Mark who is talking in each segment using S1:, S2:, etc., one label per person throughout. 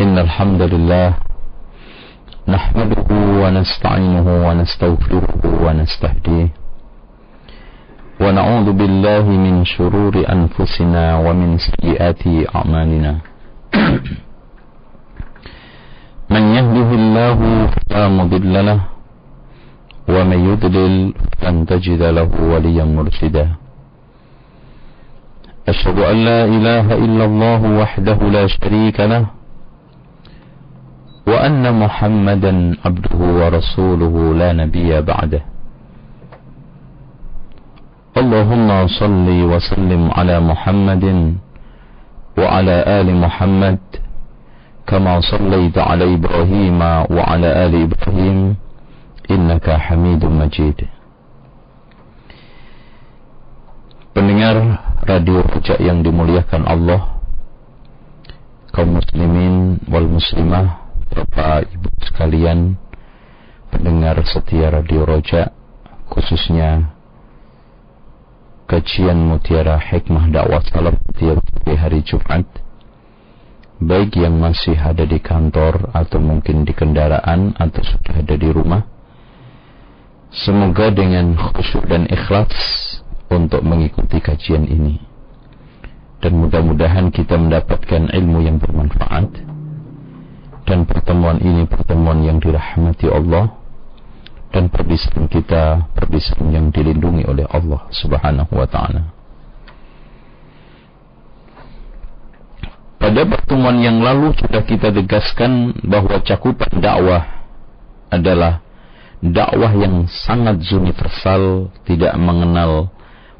S1: إن الحمد لله نحمده ونستعينه ونستغفره ونستهديه ونعوذ بالله من شرور أنفسنا ومن سيئات أعمالنا. من يهده الله فلا مضل له ومن يضلل فلن تجد له وليا مرشدا. أشهد أن لا إله إلا الله وحده لا شريك له وأن محمدا عبده ورسوله لا نبي بعده. اللهم صل وسلم على محمد وعلى آل محمد كما صليت على إبراهيم وعلى آل إبراهيم إنك حميد مجيد. Pendengar radio Rojak yang dimuliakan Allah kaum muslimin wal muslimah Bapak Ibu sekalian pendengar setia Radio Roja khususnya kajian mutiara hikmah dakwah salam setiap hari Jumat. Baik yang masih ada di kantor atau mungkin di kendaraan atau sudah ada di rumah semoga dengan khusyuk dan ikhlas untuk mengikuti kajian ini. Dan mudah-mudahan kita mendapatkan ilmu yang bermanfaat dan pertemuan ini pertemuan yang dirahmati Allah dan perpisahan kita perpisahan yang dilindungi oleh Allah Subhanahu wa taala. Pada pertemuan yang lalu sudah kita tegaskan bahwa cakupan dakwah adalah dakwah yang sangat universal, tidak mengenal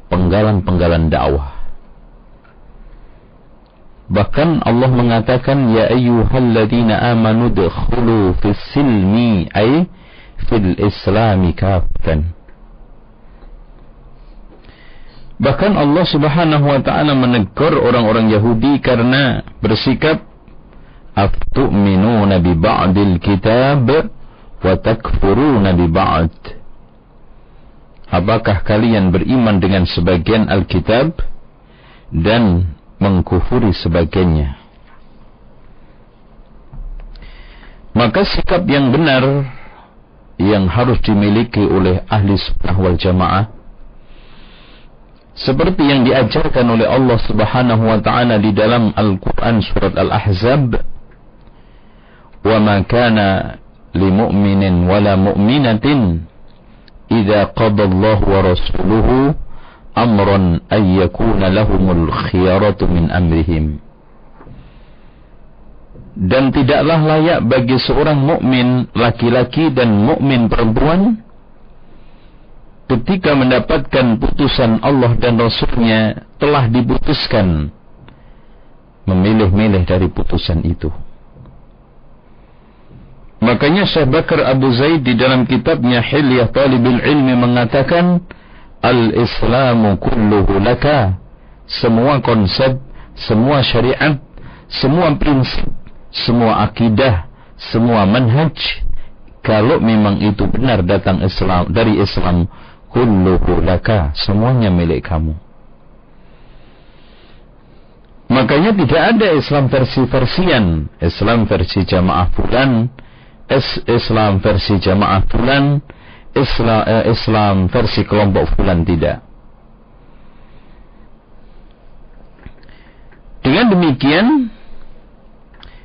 S1: penggalan-penggalan dakwah. Bahkan Allah mengatakan ya ayyuhalladzina amanu dkhulu fis silmi ay fil islami kafatan. Bahkan Allah Subhanahu wa taala menegur orang-orang Yahudi karena bersikap aftu'minuna bi ba'dil kitab wa takfuruna bi ba'd. Apakah kalian beriman dengan sebagian Alkitab dan mengkufuri sebagainya. Maka sikap yang benar yang harus dimiliki oleh ahli sunnah wal jamaah seperti yang diajarkan oleh Allah Subhanahu wa taala di dalam Al-Qur'an surat Al-Ahzab wa ma kana limu'minin wala mu'minatin idza qada Allah wa rasuluhu amran ay yakuna lahumul khiyaratu min amrihim dan tidaklah layak bagi seorang mukmin laki-laki dan mukmin perempuan ketika mendapatkan putusan Allah dan Rasulnya telah diputuskan memilih-milih dari putusan itu. Makanya Syekh Bakar Abu Zaid di dalam kitabnya Hilyah Talibul Ilmi mengatakan Al-Islamu kulluhu laka. Semua konsep, semua syariat, semua prinsip, semua akidah, semua manhaj. Kalau memang itu benar datang Islam dari Islam, kulluhu laka. Semuanya milik kamu. Makanya tidak ada Islam versi-versian. Islam versi jamaah fulan, Islam versi jamaah fulan, Islam, eh, Islam versi kelompok fulan tidak. Dengan demikian,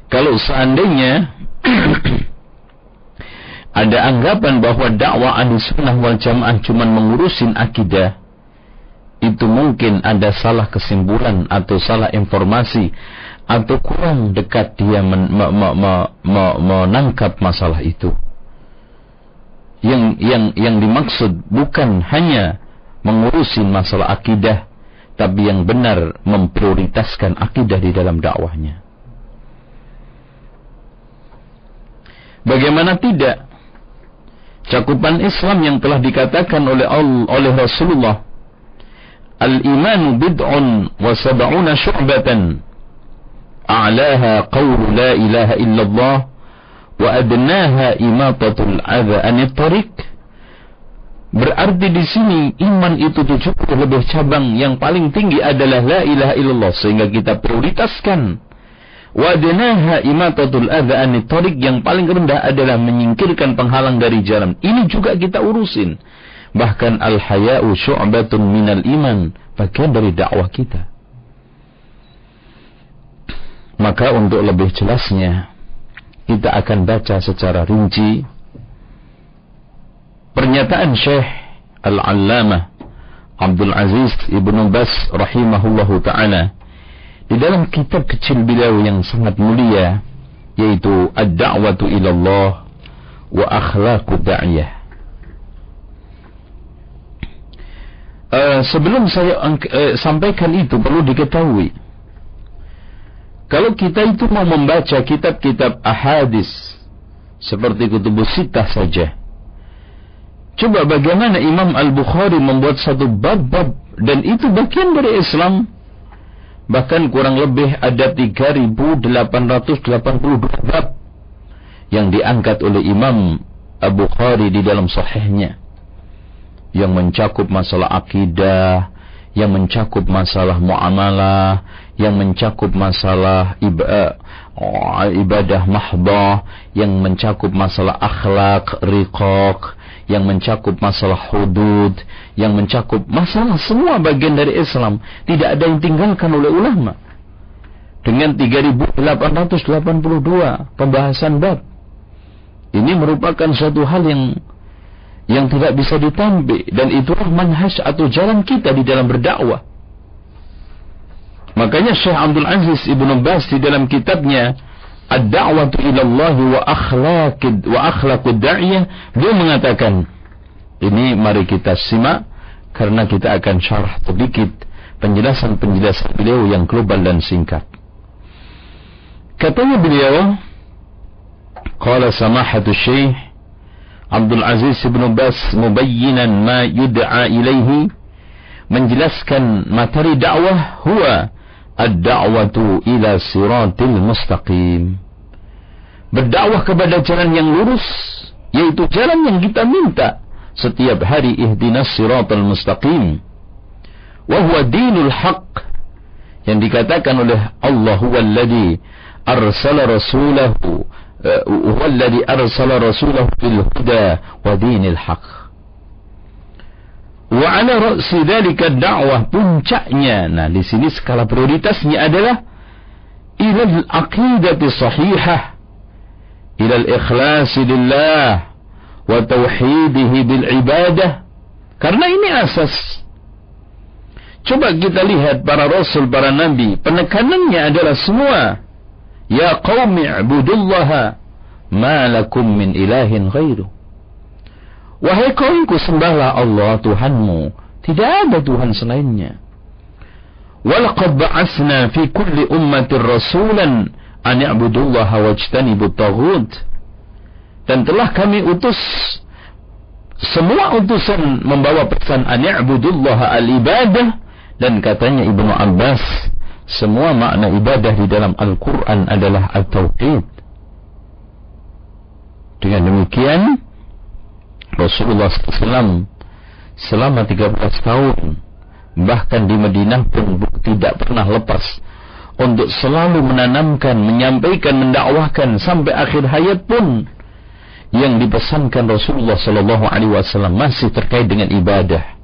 S1: kalau seandainya ada anggapan bahwa dakwah sunnah wal jamaah cuma mengurusin akidah, itu mungkin ada salah kesimpulan atau salah informasi atau kurang dekat dia men, me, me, me, me, menangkap masalah itu yang yang yang dimaksud bukan hanya mengurusi masalah akidah tapi yang benar memprioritaskan akidah di dalam dakwahnya. Bagaimana tidak? Cakupan Islam yang telah dikatakan oleh Allah, oleh Rasulullah Al-imanu bid'un wa sab'una syu'batan a'laha qawlu la ilaha illallah wa adnaha imatatul adha anit tariq Berarti di sini iman itu 70 lebih cabang yang paling tinggi adalah la ilaha illallah sehingga kita prioritaskan Wadnaha imatatul adha anit yang paling rendah adalah menyingkirkan penghalang dari jalan. Ini juga kita urusin. Bahkan al-haya'u syu'batun minal iman. Bagian dari dakwah kita. Maka untuk lebih jelasnya, kita akan baca secara rinci pernyataan Syekh Al-Allamah Abdul Aziz Ibnu Bas rahimahullahu taala di dalam kitab kecil beliau yang sangat mulia yaitu Ad-Da'watu ila Allah wa Akhlaqud Da'iyah. Uh, sebelum saya uh, sampaikan itu perlu diketahui kalau kita itu mau membaca kitab-kitab ahadis seperti kutubus sitah saja coba bagaimana Imam Al-Bukhari membuat satu bab-bab dan itu bagian dari Islam Bahkan kurang lebih ada 3.882 bab yang diangkat oleh Imam Abu Khari di dalam sahihnya. Yang mencakup masalah akidah, yang mencakup masalah muamalah, yang mencakup masalah ibadah, ibadah mahdah, yang mencakup masalah akhlak, riqaq, yang mencakup masalah hudud, yang mencakup masalah semua bagian dari Islam. Tidak ada yang tinggalkan oleh ulama. Dengan 3882 pembahasan bab. Ini merupakan suatu hal yang yang tidak bisa ditambi dan itulah manhaj atau jalan kita di dalam berdakwah. Makanya Syekh Abdul Aziz Ibnu Bas di dalam kitabnya ad-da'watu ila Allah wa akhlaqid wa akhlaqud da'iyah dia mengatakan ini mari kita simak karena kita akan syarah sedikit penjelasan-penjelasan beliau yang global dan singkat. Katanya beliau, qala samahatu syekh Abdul Aziz bin Bas mubayyinan ma yud'a ilaihi menjelaskan materi dakwah huwa ad-da'watu ila siratil mustaqim. Berdakwah kepada jalan yang lurus, yaitu jalan yang kita minta setiap hari ihdinas siratal mustaqim. Wa huwa dinul haq yang dikatakan oleh Allah huwa alladhi arsala rasulahu huwa alladhi arsala rasulahu bil huda wa dinil haq. Wa ala ra'si dzalika dakwah puncaknya. Nah, di sini skala prioritasnya adalah ila al-aqidati sahihah lillah wa tauhidihi bil ibadah. Karena ini asas. Coba kita lihat para rasul, para nabi, penekanannya adalah semua ya qaumi ibudullaha ma lakum min ilahin ghairuh. Wahai kaumku sembahlah Allah Tuhanmu. Tidak ada Tuhan selainnya. Walaqad ba'asna fi kulli ummatin rasulan an ya'budullaha wajtanibut taghut. Dan telah kami utus semua utusan membawa pesan an ya'budullaha al-ibadah dan katanya Ibnu Abbas semua makna ibadah di dalam Al-Quran adalah al-tauhid. Dengan demikian, Rasulullah SAW selama 13 tahun bahkan di Madinah pun tidak pernah lepas untuk selalu menanamkan, menyampaikan, mendakwahkan sampai akhir hayat pun yang dipesankan Rasulullah sallallahu alaihi wasallam masih terkait dengan ibadah.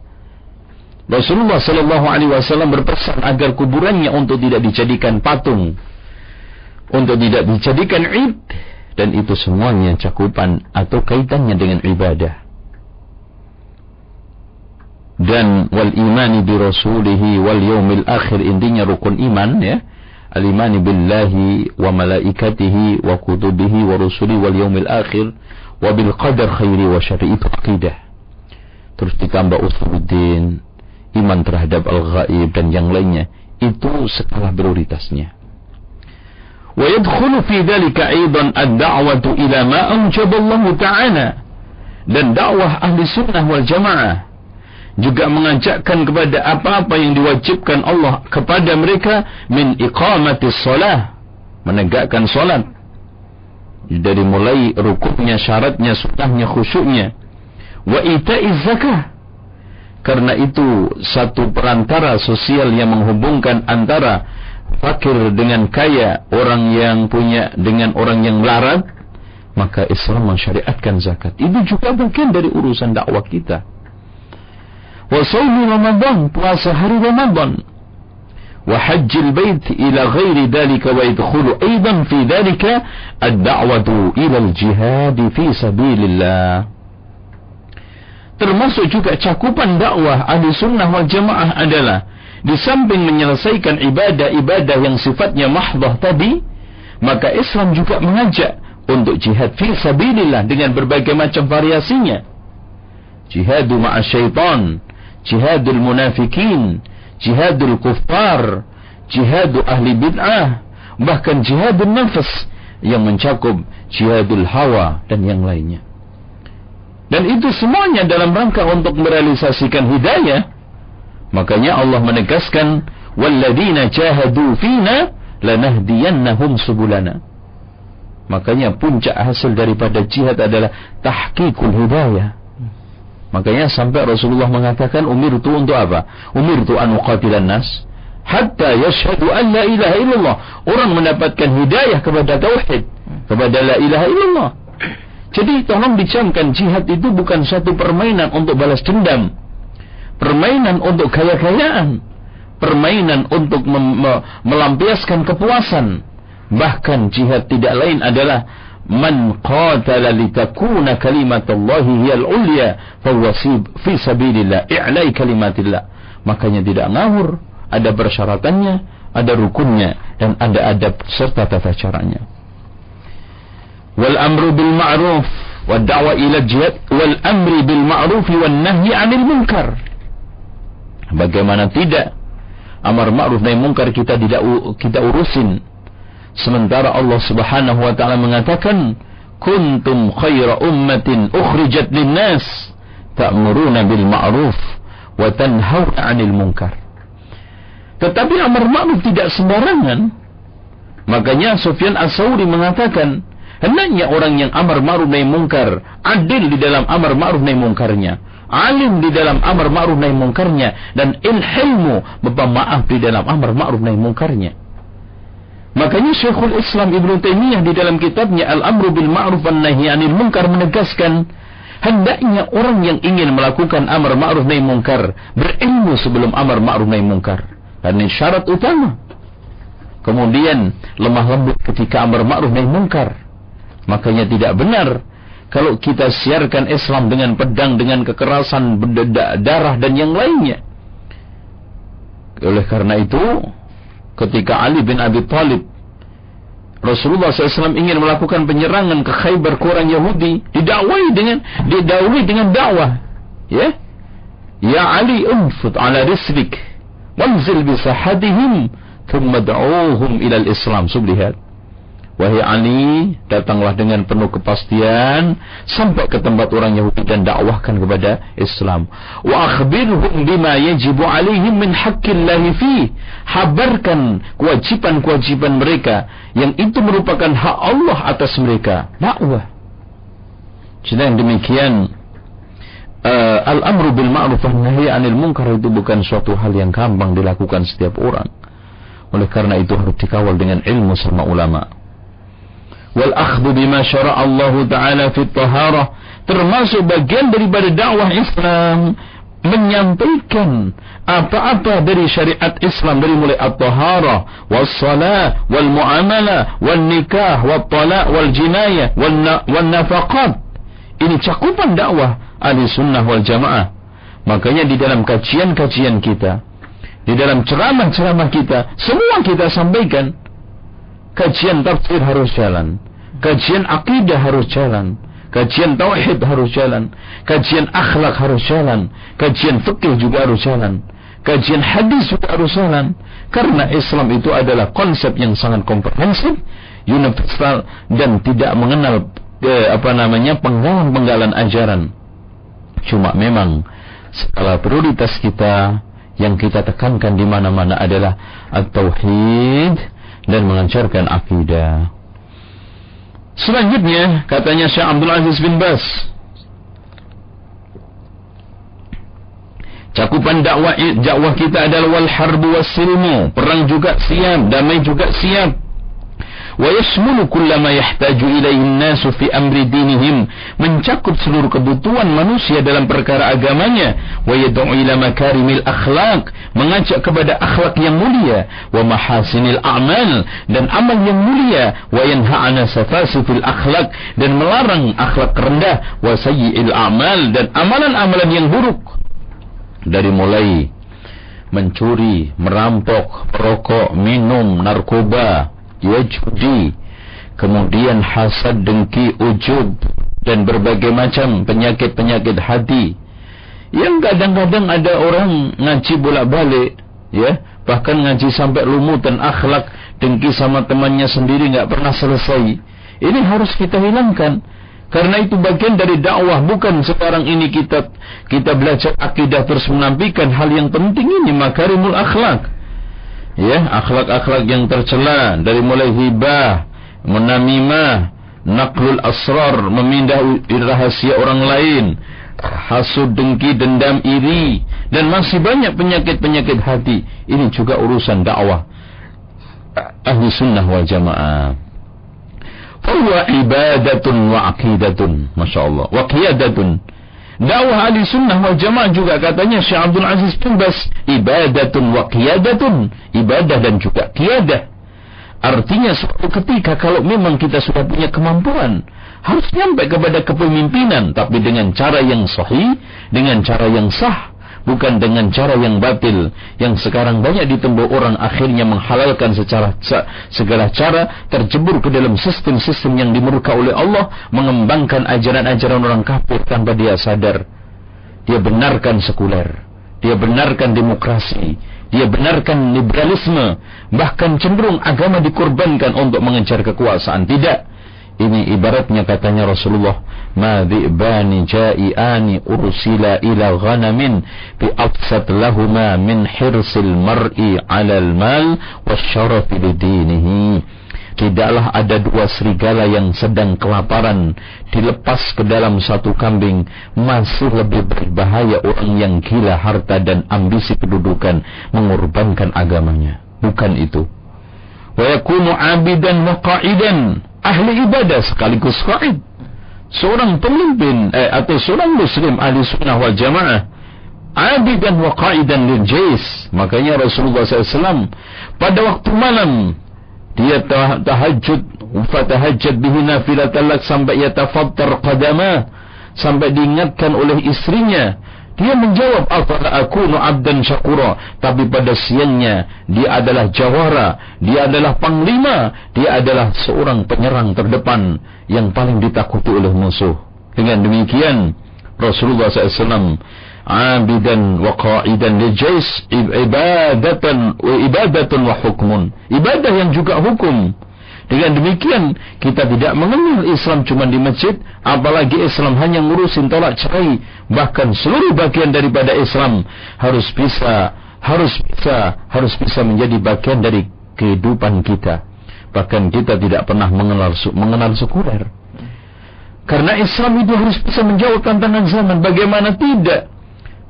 S1: Rasulullah sallallahu alaihi wasallam berpesan agar kuburannya untuk tidak dijadikan patung, untuk tidak dijadikan id dan itu semuanya cakupan atau kaitannya dengan ibadah dan wal imani bi rasulihi wal yaumil akhir. Intinya rukun iman ya. Al imani billahi wa malaikatihi wa kutubihi wa rusuli wal yaumil akhir wa bil qadar khairi wa syarri. Itu akidah terus ditambah usuluddin iman terhadap al ghaib dan yang lainnya. Itu skala prioritasnya. Wa yadkhulu fi dhalika aidan ad-da'watu ila ma anjaba Allah ta'ala. Dan dakwah ahli sunnah wal jamaah juga mengajakkan kepada apa-apa yang diwajibkan Allah kepada mereka min iqamati salah menegakkan salat dari mulai rukunnya syaratnya sunnahnya khusyuknya wa ita'iz zakah karena itu satu perantara sosial yang menghubungkan antara fakir dengan kaya, orang yang punya dengan orang yang melarat, maka Islam mensyariatkan zakat. Itu juga bagian dari urusan dakwah kita. Wa sawmi Ramadan, puasa. Wa hajjil bait ila ghairi dhalika wa idkhulu aidan fi dhalika ad-da'watu ila al-jihad fi sabilillah. Termasuk juga cakupan dakwah ahli sunnah wal jamaah adalah di samping menyelesaikan ibadah-ibadah yang sifatnya mahdah tadi, maka Islam juga mengajak untuk jihad fi sabilillah dengan berbagai macam variasinya. Jihadu ma'a syaitan, jihadul munafikin, jihadul kuffar, jihadu ahli bid'ah, bahkan jihadul nafas yang mencakup jihadul hawa dan yang lainnya. Dan itu semuanya dalam rangka untuk merealisasikan hidayah Makanya Allah menegaskan walladzina jahadu fina lanahdiyannahum subulana. Makanya puncak hasil daripada jihad adalah tahqiqul hidayah. Makanya sampai Rasulullah mengatakan umir itu untuk apa? Umir itu an uqatilan nas hatta yashhadu an la ilaha illallah. Orang mendapatkan hidayah kepada tauhid, kepada la ilaha illallah. Jadi tolong dicamkan jihad itu bukan satu permainan untuk balas dendam permainan untuk gaya-gayaan, permainan untuk melampiaskan kepuasan. Bahkan jihad tidak lain adalah man qatala litakuna kalimatullahi hiyal ulya fahuwa fi sabilillah i'lai kalimatillah. Makanya tidak ngawur, ada persyaratannya, ada rukunnya dan ada adab serta tata caranya. Wal amru bil ma'ruf wad da'wa ila jihad wal amri bil ma'ruf wan nahyi 'anil munkar. Bagaimana tidak? Amar ma'ruf nahi mungkar kita tidak kita urusin. Sementara Allah Subhanahu wa taala mengatakan, "Kuntum khaira ummatin ukhrijat lin-nas ta'muruna bil ma'ruf wa tanhauna 'anil munkar." Tetapi amar ma'ruf tidak sembarangan. Makanya Sufyan As-Sauri mengatakan, hendaknya orang yang amar ma'ruf nahi mungkar adil di dalam amar ma'ruf nahi mungkarnya alim di dalam amar ma'ruf nahi mungkarnya dan ilmu maaf di dalam amar ma'ruf nahi mungkarnya. Makanya Syekhul Islam Ibn Taimiyah di dalam kitabnya Al-Amru bil Ma'ruf wan 'anil Munkar menegaskan hendaknya orang yang ingin melakukan amar ma'ruf nahi mungkar berilmu sebelum amar ma'ruf nahi mungkar. Dan ini syarat utama. Kemudian lemah lembut ketika amar ma'ruf nahi mungkar. Makanya tidak benar kalau kita siarkan Islam dengan pedang, dengan kekerasan, darah dan yang lainnya. Oleh karena itu, ketika Ali bin Abi Thalib Rasulullah SAW ingin melakukan penyerangan ke Khaybar orang Yahudi, didakwai dengan didahului dengan dakwah. Ya, ya Ali unfut ala rislik, wanzil bisahadihim, thumma da'uhum ila al-Islam. Sublihat. Wahai Ali, datanglah dengan penuh kepastian sampai ke tempat orang Yahudi dan dakwahkan kepada Islam. Wa akhbirhum bima yajibu alaihim min haqqillahi fi. Habarkan kewajiban-kewajiban mereka yang itu merupakan hak Allah atas mereka. Dakwah. Sedang demikian uh, al-amru bil ma'ruf wa nahi 'anil munkar itu bukan suatu hal yang gampang dilakukan setiap orang. Oleh karena itu harus dikawal dengan ilmu sama ulama wal akhdhu bima syara Allah taala fi termasuk bagian daripada dakwah Islam menyampaikan apa-apa dari syariat Islam dari mulai at-taharah was salah wal muamalah wal nikah wal talaq wal jinayah wal nafaqat ini cakupan dakwah ahli sunnah wal jamaah. Makanya di dalam kajian-kajian kita di dalam ceramah-ceramah kita semua kita sampaikan Kajian tafsir harus jalan. Kajian akidah harus jalan. Kajian tauhid harus jalan. Kajian akhlak harus jalan. Kajian fikih juga harus jalan. Kajian hadis juga harus jalan. Karena Islam itu adalah konsep yang sangat komprehensif, universal dan tidak mengenal eh, apa namanya penggalan-penggalan ajaran. Cuma memang skala prioritas kita yang kita tekankan di mana-mana adalah at-tauhid dan mengancarkan akidah. Selanjutnya katanya Syekh Abdul Aziz bin Bas cakupan dakwah dakwah kita adalah wal harbu was silmu. Perang juga siap, damai juga siap. Wa yashmulu kullama yahtaju ilaihi an-nasu fi amri dinihim. Mencakup seluruh kebutuhan manusia dalam perkara agamanya. Wa yad'u ila makarimil akhlaq. Mengajak kepada akhlak yang mulia. Wa mahasinil a'mal. Dan amal yang mulia. Wa yanha'ana safasifil akhlaq. Dan melarang akhlak rendah. Wa sayyi'il a'mal. Dan amalan-amalan yang buruk dari mulai mencuri, merampok, perokok, minum, narkoba, ya judi, kemudian hasad, dengki, ujub, dan berbagai macam penyakit-penyakit hati. Yang kadang-kadang ada orang ngaji bolak-balik, ya, bahkan ngaji sampai lumutan akhlak, dengki sama temannya sendiri nggak pernah selesai. Ini harus kita hilangkan. Karena itu bagian dari dakwah bukan sekarang ini kita kita belajar akidah terus menampilkan hal yang penting ini makarimul akhlak. Ya, akhlak-akhlak yang tercela dari mulai hibah, menamimah, naklul asrar, memindah rahasia orang lain, hasud, dengki, dendam, iri dan masih banyak penyakit-penyakit hati. Ini juga urusan dakwah ahli sunnah wal jamaah. Fahuwa ibadatun wa aqidatun. Masya Allah. Wa qiyadatun. Dakwah ahli sunnah wal jamaah juga katanya Syekh Abdul Aziz bin Bas. Ibadatun wa qiyadatun. Ibadah dan juga qiyadah. Artinya suatu ketika kalau memang kita sudah punya kemampuan. Harus nyampe kepada kepemimpinan. Tapi dengan cara yang sahih. Dengan cara yang sah bukan dengan cara yang batil. Yang sekarang banyak ditempuh orang akhirnya menghalalkan secara segala cara terjebur ke dalam sistem-sistem yang dimurka oleh Allah mengembangkan ajaran-ajaran orang kafir tanpa dia sadar. Dia benarkan sekuler. Dia benarkan demokrasi. Dia benarkan liberalisme. Bahkan cenderung agama dikorbankan untuk mengejar kekuasaan. Tidak ini ibaratnya katanya Rasulullah, "Ma dhi'bani ja'iani ursila ila ghanamin bi afsat lahuma min hirsil mar'i 'ala al-mal wasyaraf lidinihi." Tidaklah ada dua serigala yang sedang kelaparan dilepas ke dalam satu kambing masih lebih berbahaya orang yang gila harta dan ambisi kedudukan mengorbankan agamanya. Bukan itu. Wa yakunu 'abidan wa qa'idan ahli ibadah sekaligus qaid. Seorang pemimpin eh, atau seorang muslim ahli sunnah wal jamaah abidan wa qaidan lil jais. Makanya Rasulullah SAW pada waktu malam dia tahajud fatahajjad bihi nafilatan sampai yatafattar qadama sampai diingatkan oleh istrinya dia menjawab, Afala akunu abdan syakura. Tapi pada siangnya, dia adalah jawara. Dia adalah panglima. Dia adalah seorang penyerang terdepan yang paling ditakuti oleh musuh. Dengan demikian, Rasulullah SAW abidan wa qa'idan li jais ibadatan wa ibadatan wa hukmun. Ibadah yang juga hukum. Dengan demikian kita tidak mengenal Islam cuma di masjid, apalagi Islam hanya ngurusin tolak cerai, bahkan seluruh bagian daripada Islam harus bisa, harus bisa, harus bisa menjadi bagian dari kehidupan kita. Bahkan kita tidak pernah mengenal mengenal sekuler. Karena Islam itu harus bisa menjawab tantangan zaman. Bagaimana tidak?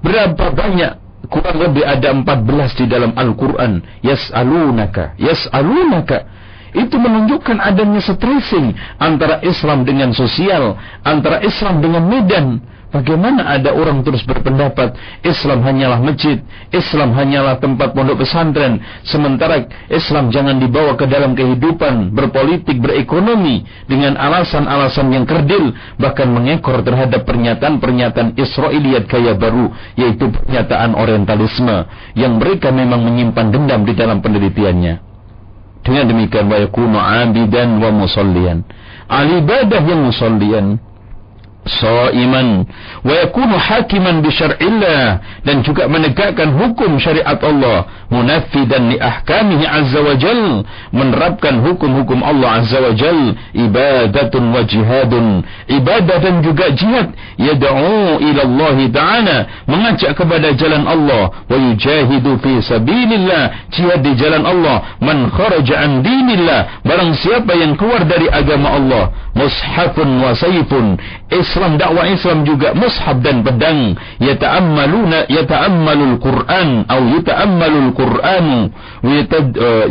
S1: Berapa banyak kurang lebih ada 14 di dalam Al-Quran. Yas'alunaka. Yas'alunaka itu menunjukkan adanya stressing antara Islam dengan sosial, antara Islam dengan medan. Bagaimana ada orang terus berpendapat Islam hanyalah masjid, Islam hanyalah tempat pondok pesantren, sementara Islam jangan dibawa ke dalam kehidupan berpolitik, berekonomi dengan alasan-alasan yang kerdil, bahkan mengekor terhadap pernyataan-pernyataan Israiliyat kaya baru, yaitu pernyataan orientalisme yang mereka memang menyimpan dendam di dalam penelitiannya. Dengan demikian wa yakunu abidan wa musallian. Al ibadah yang musallian Sa'iman. Wa yakunu hakiman bi syar'illah. Dan juga menegakkan hukum syariat Allah. Munaffidan li ahkamihi azza wa jal. Menerapkan hukum-hukum Allah azza wa jal. Ibadatun wa jihadun. Ibadah dan juga jihad. Yad'u ila Allah ta'ala. Mengajak kepada jalan Allah. Wa yujahidu fi sabilillah. Jihad di jalan Allah. Man kharaja an dinillah. Barang siapa yang keluar dari agama Allah mushafun wa sayfun Islam dakwah Islam juga mushaf dan pedang. Yata'ammaluna yata'ammalul Quran atau yata'ammalul Quran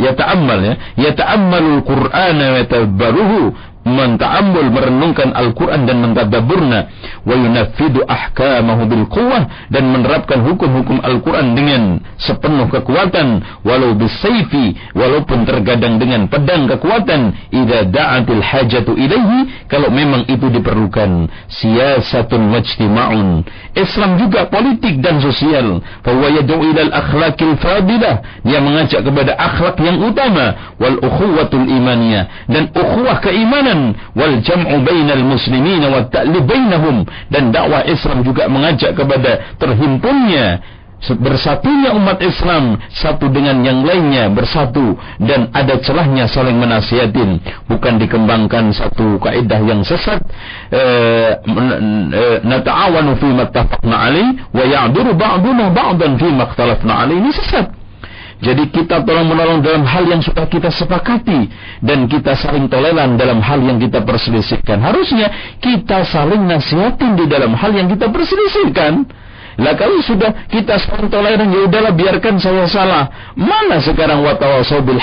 S1: yata'ammal ya yata'ammalul Quran wa yatabbaruhu menta'ammul merenungkan Al-Quran dan mentadaburna wa yunaffidu ahkamahu bil quwwah dan menerapkan hukum-hukum Al-Quran dengan sepenuh kekuatan walau bisayfi walaupun tergadang dengan pedang kekuatan idza da'atil hajatu ilaihi kalau memang itu diperlukan siyasatun wajtima'un Islam juga politik dan sosial. Bahwa yad'u ilal akhlaqil fadilah. Dia mengajak kepada akhlak yang utama wal ukhuwatul imaniyah. Dan ukhuwah keimanan keimanan wal jam'u bainal muslimin wa ta'lib bainahum. Dan dakwah Islam juga mengajak kepada terhimpunnya bersatunya umat Islam satu dengan yang lainnya bersatu. Dan ada celahnya saling menasihatin bukan dikembangkan satu kaidah yang sesat. Eh, eh, nata'awanu fi mattafaqna alaih wa ya'duru ba'duna ba'dan fi makhtalafna alaih ini sesat jadi kita tolong menolong dalam hal yang sudah kita sepakati dan kita saling toleran dalam hal yang kita perselisihkan. Harusnya kita saling nasihatin di dalam hal yang kita perselisihkan. Lah kalau sudah kita saling toleran ya udahlah biarkan saya salah. Mana sekarang watawasau bil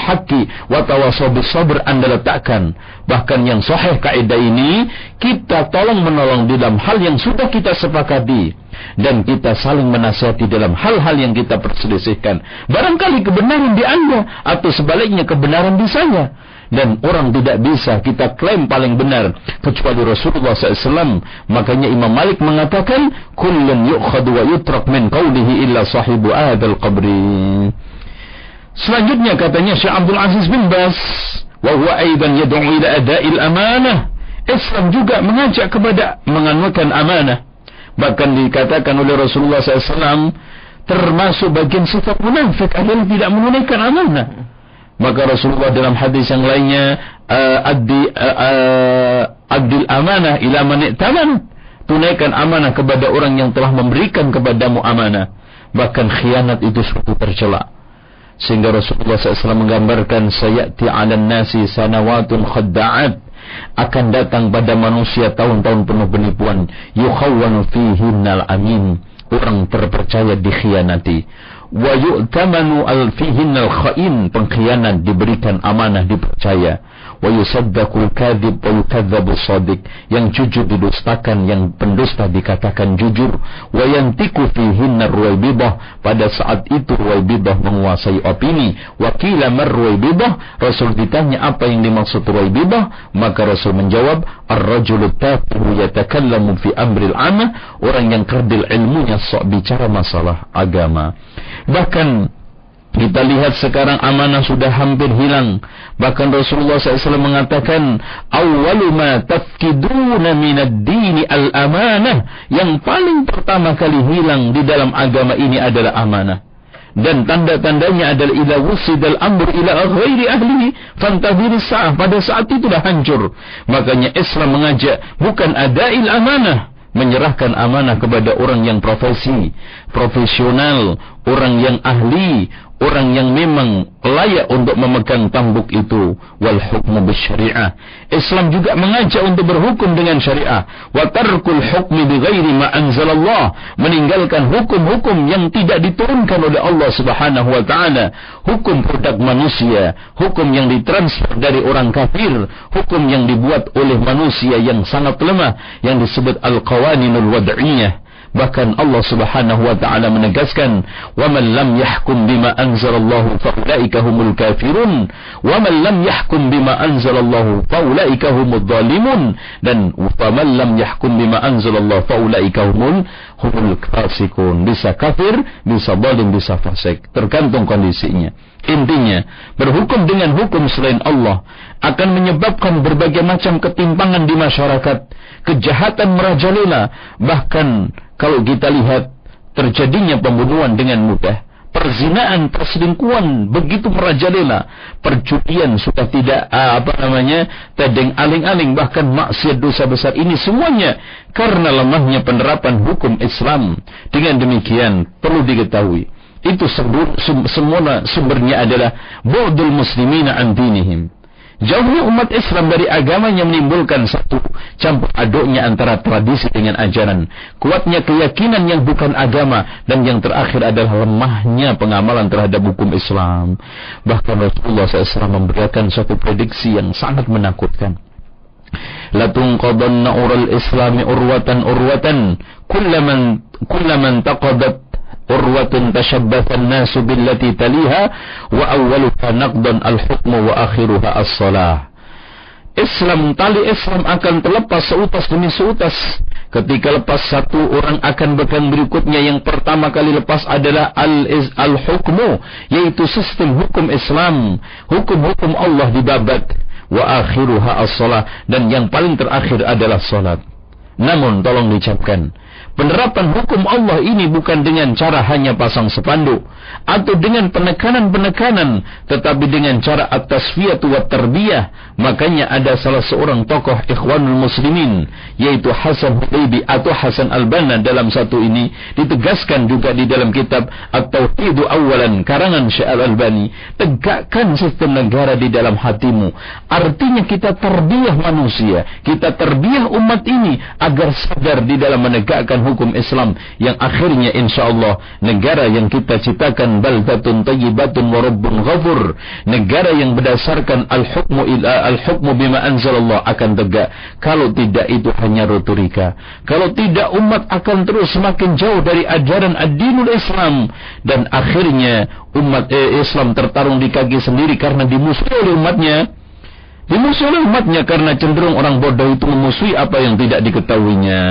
S1: bis sabr Anda letakkan. Bahkan yang sahih kaidah ini kita tolong menolong di dalam hal yang sudah kita sepakati dan kita saling menasihati dalam hal-hal yang kita perselisihkan. Barangkali kebenaran di Anda atau sebaliknya kebenaran di saya dan orang tidak bisa kita klaim paling benar kecuali Rasulullah SAW. Makanya Imam Malik mengatakan, "Kullun yu'khadu wa yutrak min qawlihi illa sahibu adal qabri." Selanjutnya katanya Syekh Abdul Aziz bin Bas, "Wa huwa aidan yad'u ila ada'il amanah." Islam juga mengajak kepada menganukan amanah. Bahkan dikatakan oleh Rasulullah SAW termasuk bagian sifat munafik adalah tidak menunaikan amanah. Maka Rasulullah dalam hadis yang lainnya addi adil amanah ila man tunaikan amanah kepada orang yang telah memberikan kepadamu amanah. Bahkan khianat itu suatu tercela. Sehingga Rasulullah SAW menggambarkan sayati 'alan nasi sanawatun khadda'at akan datang pada manusia tahun-tahun penuh penipuan. Yukhawwanu fihinnal amin orang terpercaya dikhianati. Wa yu'tamanu al fihin al khain. Pengkhianat diberikan amanah dipercaya wa yusaddaqul kadhib wa shadiq yang jujur didustakan yang pendusta dikatakan jujur. Wa yantiku fihin ruwaibidah pada saat itu ruwaibidah menguasai opini. Wa qila mar ruwaibidah rasul ditanya apa yang dimaksud ruwaibidah maka rasul menjawab ar-rajulu tafihu yatakallamu fi amril amah. Orang yang kerdil ilmunya sok bicara masalah agama. Bahkan kita lihat sekarang amanah sudah hampir hilang. Bahkan Rasulullah SAW mengatakan, "Awwalu ma tafkiduna minad dini al-amanah." Yang paling pertama kali hilang di dalam agama ini adalah amanah. Dan tanda-tandanya adalah ila wusidal amr ila ghairi ahlihi fantahir sa'ah. Pada saat itu dah hancur. Makanya Islam mengajak bukan adail amanah menyerahkan amanah kepada orang yang profesi, profesional, orang yang ahli, orang yang memang layak untuk memegang tambuk itu wal hukmu bisyariah. Islam juga mengajak untuk berhukum dengan syariah. Wa tarkul hukmi bighairi ma anzalallah. Meninggalkan hukum-hukum yang tidak diturunkan oleh Allah Subhanahu wa taala. Hukum produk manusia hukum yang ditransfer dari orang kafir hukum yang dibuat oleh manusia yang sangat lemah yang disebut al-qawaninul wad'iyah Bahkan Allah Subhanahu wa taala menegaskan, "Wa man lam yahkum bima anzalallahu fa ulaika humul kafirun, wa man lam yahkum bima anzalallahu fa ulaika humudz zalimun." Dan "Wa man lam yahkum bima anzalallahu fa ulaika humul humul fasikun." Bisa kafir, bisa zalim, bisa fasik, tergantung kondisinya. Intinya, berhukum dengan hukum selain Allah akan menyebabkan berbagai macam ketimpangan di masyarakat, kejahatan merajalela, bahkan kalau kita lihat terjadinya pembunuhan dengan mudah, perzinaan, perselingkuhan begitu merajalela, perjudian sudah tidak ah, apa namanya tedeng aling-aling bahkan maksiat dosa besar ini semuanya karena lemahnya penerapan hukum Islam. Dengan demikian perlu diketahui itu semua sumbernya adalah bu'dul muslimina an dinihim Jauhnya umat Islam dari agama yang menimbulkan satu campur aduknya antara tradisi dengan ajaran. Kuatnya keyakinan yang bukan agama dan yang terakhir adalah lemahnya pengamalan terhadap hukum Islam. Bahkan Rasulullah SAW memberikan suatu prediksi yang sangat menakutkan. Latunqadanna ural islami urwatan urwatan kullaman kullaman taqadat urwatun tashabbatha an-nasu billati taliha wa awwaluha naqdan al-hukmu wa akhiruha as-salah. Islam tali Islam akan terlepas seutas demi seutas. Ketika lepas satu orang akan bahkan berikutnya yang pertama kali lepas adalah al-hukmu yaitu sistem hukum Islam, hukum-hukum Allah dibabat wa akhiruha as-salah dan yang paling terakhir adalah salat. Namun tolong diucapkan Penerapan hukum Allah ini bukan dengan cara hanya pasang sepanduk atau dengan penekanan-penekanan, tetapi dengan cara at-tasfiyatu wa tarbiyah. Makanya ada salah seorang tokoh Ikhwanul Muslimin yaitu Hasan Hudaybi atau Hasan Al-Banna dalam satu ini ditegaskan juga di dalam kitab At-Tauhidu Awalan karangan Syekh Al-Albani, tegakkan sistem negara di dalam hatimu. Artinya kita tarbiyah manusia, kita tarbiyah umat ini agar sadar di dalam menegakkan hukum Islam yang akhirnya insya Allah negara yang kita ciptakan baldatun tayyibatun wa rabbun ghafur negara yang berdasarkan al-hukmu al-hukmu bima anzalallah akan tegak. Kalau tidak itu hanya retorika. Kalau tidak umat akan terus semakin jauh dari ajaran ad-dinul Islam. Dan akhirnya umat eh, Islam tertarung di kaki sendiri karena dimusuhi oleh umatnya. Dimusuhi umatnya karena cenderung orang bodoh itu memusuhi apa yang tidak diketahuinya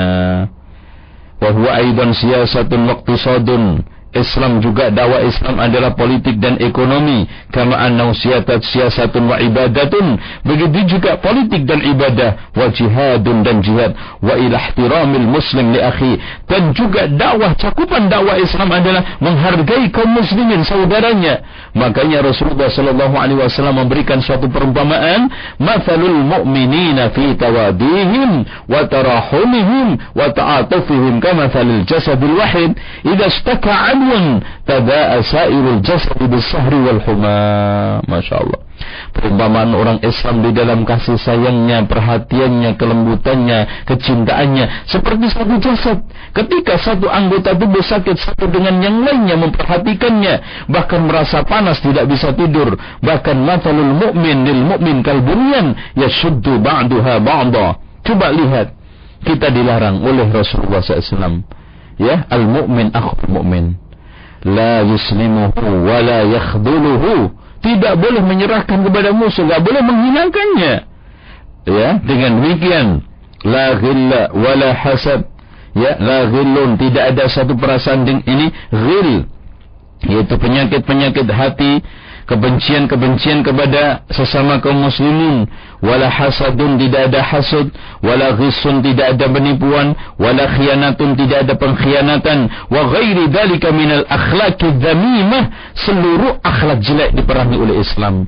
S1: wa huwa aidan siyasatun waqtisadun Islam juga dakwah Islam adalah politik dan ekonomi. Kama annahu siyasatun wa ibadatun. Begitu juga politik dan ibadah. Wa jihadun dan jihad. Wa ila ihtiramil muslim li akhi. Dan juga dakwah cakupan dakwah Islam adalah menghargai kaum muslimin saudaranya. Makanya Rasulullah sallallahu alaihi wasallam memberikan suatu perumpamaan mathalul mu'minina fi tawadihim wa tarahumihim wa ta'atufihim kama jasadil wahid. Idza istaka kemudian pada sairul jasad bisahri wal huma. Masya Allah. Perumpamaan orang Islam di dalam kasih sayangnya, perhatiannya, kelembutannya, kecintaannya seperti satu jasad. Ketika satu anggota tubuh sakit satu dengan yang lainnya memperhatikannya, bahkan merasa panas tidak bisa tidur, bahkan matalul mukmin lil mukmin kalbunyan yashuddu ba'daha ba'da. Coba lihat kita dilarang oleh Rasulullah SAW. Ya, al-mu'min akhul mukmin. La yuslimuhu wa la yakhdhuluhu tidak boleh menyerahkan kepada musuh tidak boleh menghinakannya ya dengan demikian la ghilla wa la hasad. Ya la ghillun tidak ada satu perasaan ini ghil yaitu penyakit-penyakit hati kebencian-kebencian kepada sesama kaum muslimin wala hasadun tidak ada hasud. Wala ghisun tidak ada penipuan. Wala khianatun tidak ada pengkhianatan. Wa ghairi dzalika minal akhlaqi dzamimah seluruh akhlak jelek diperangi oleh Islam.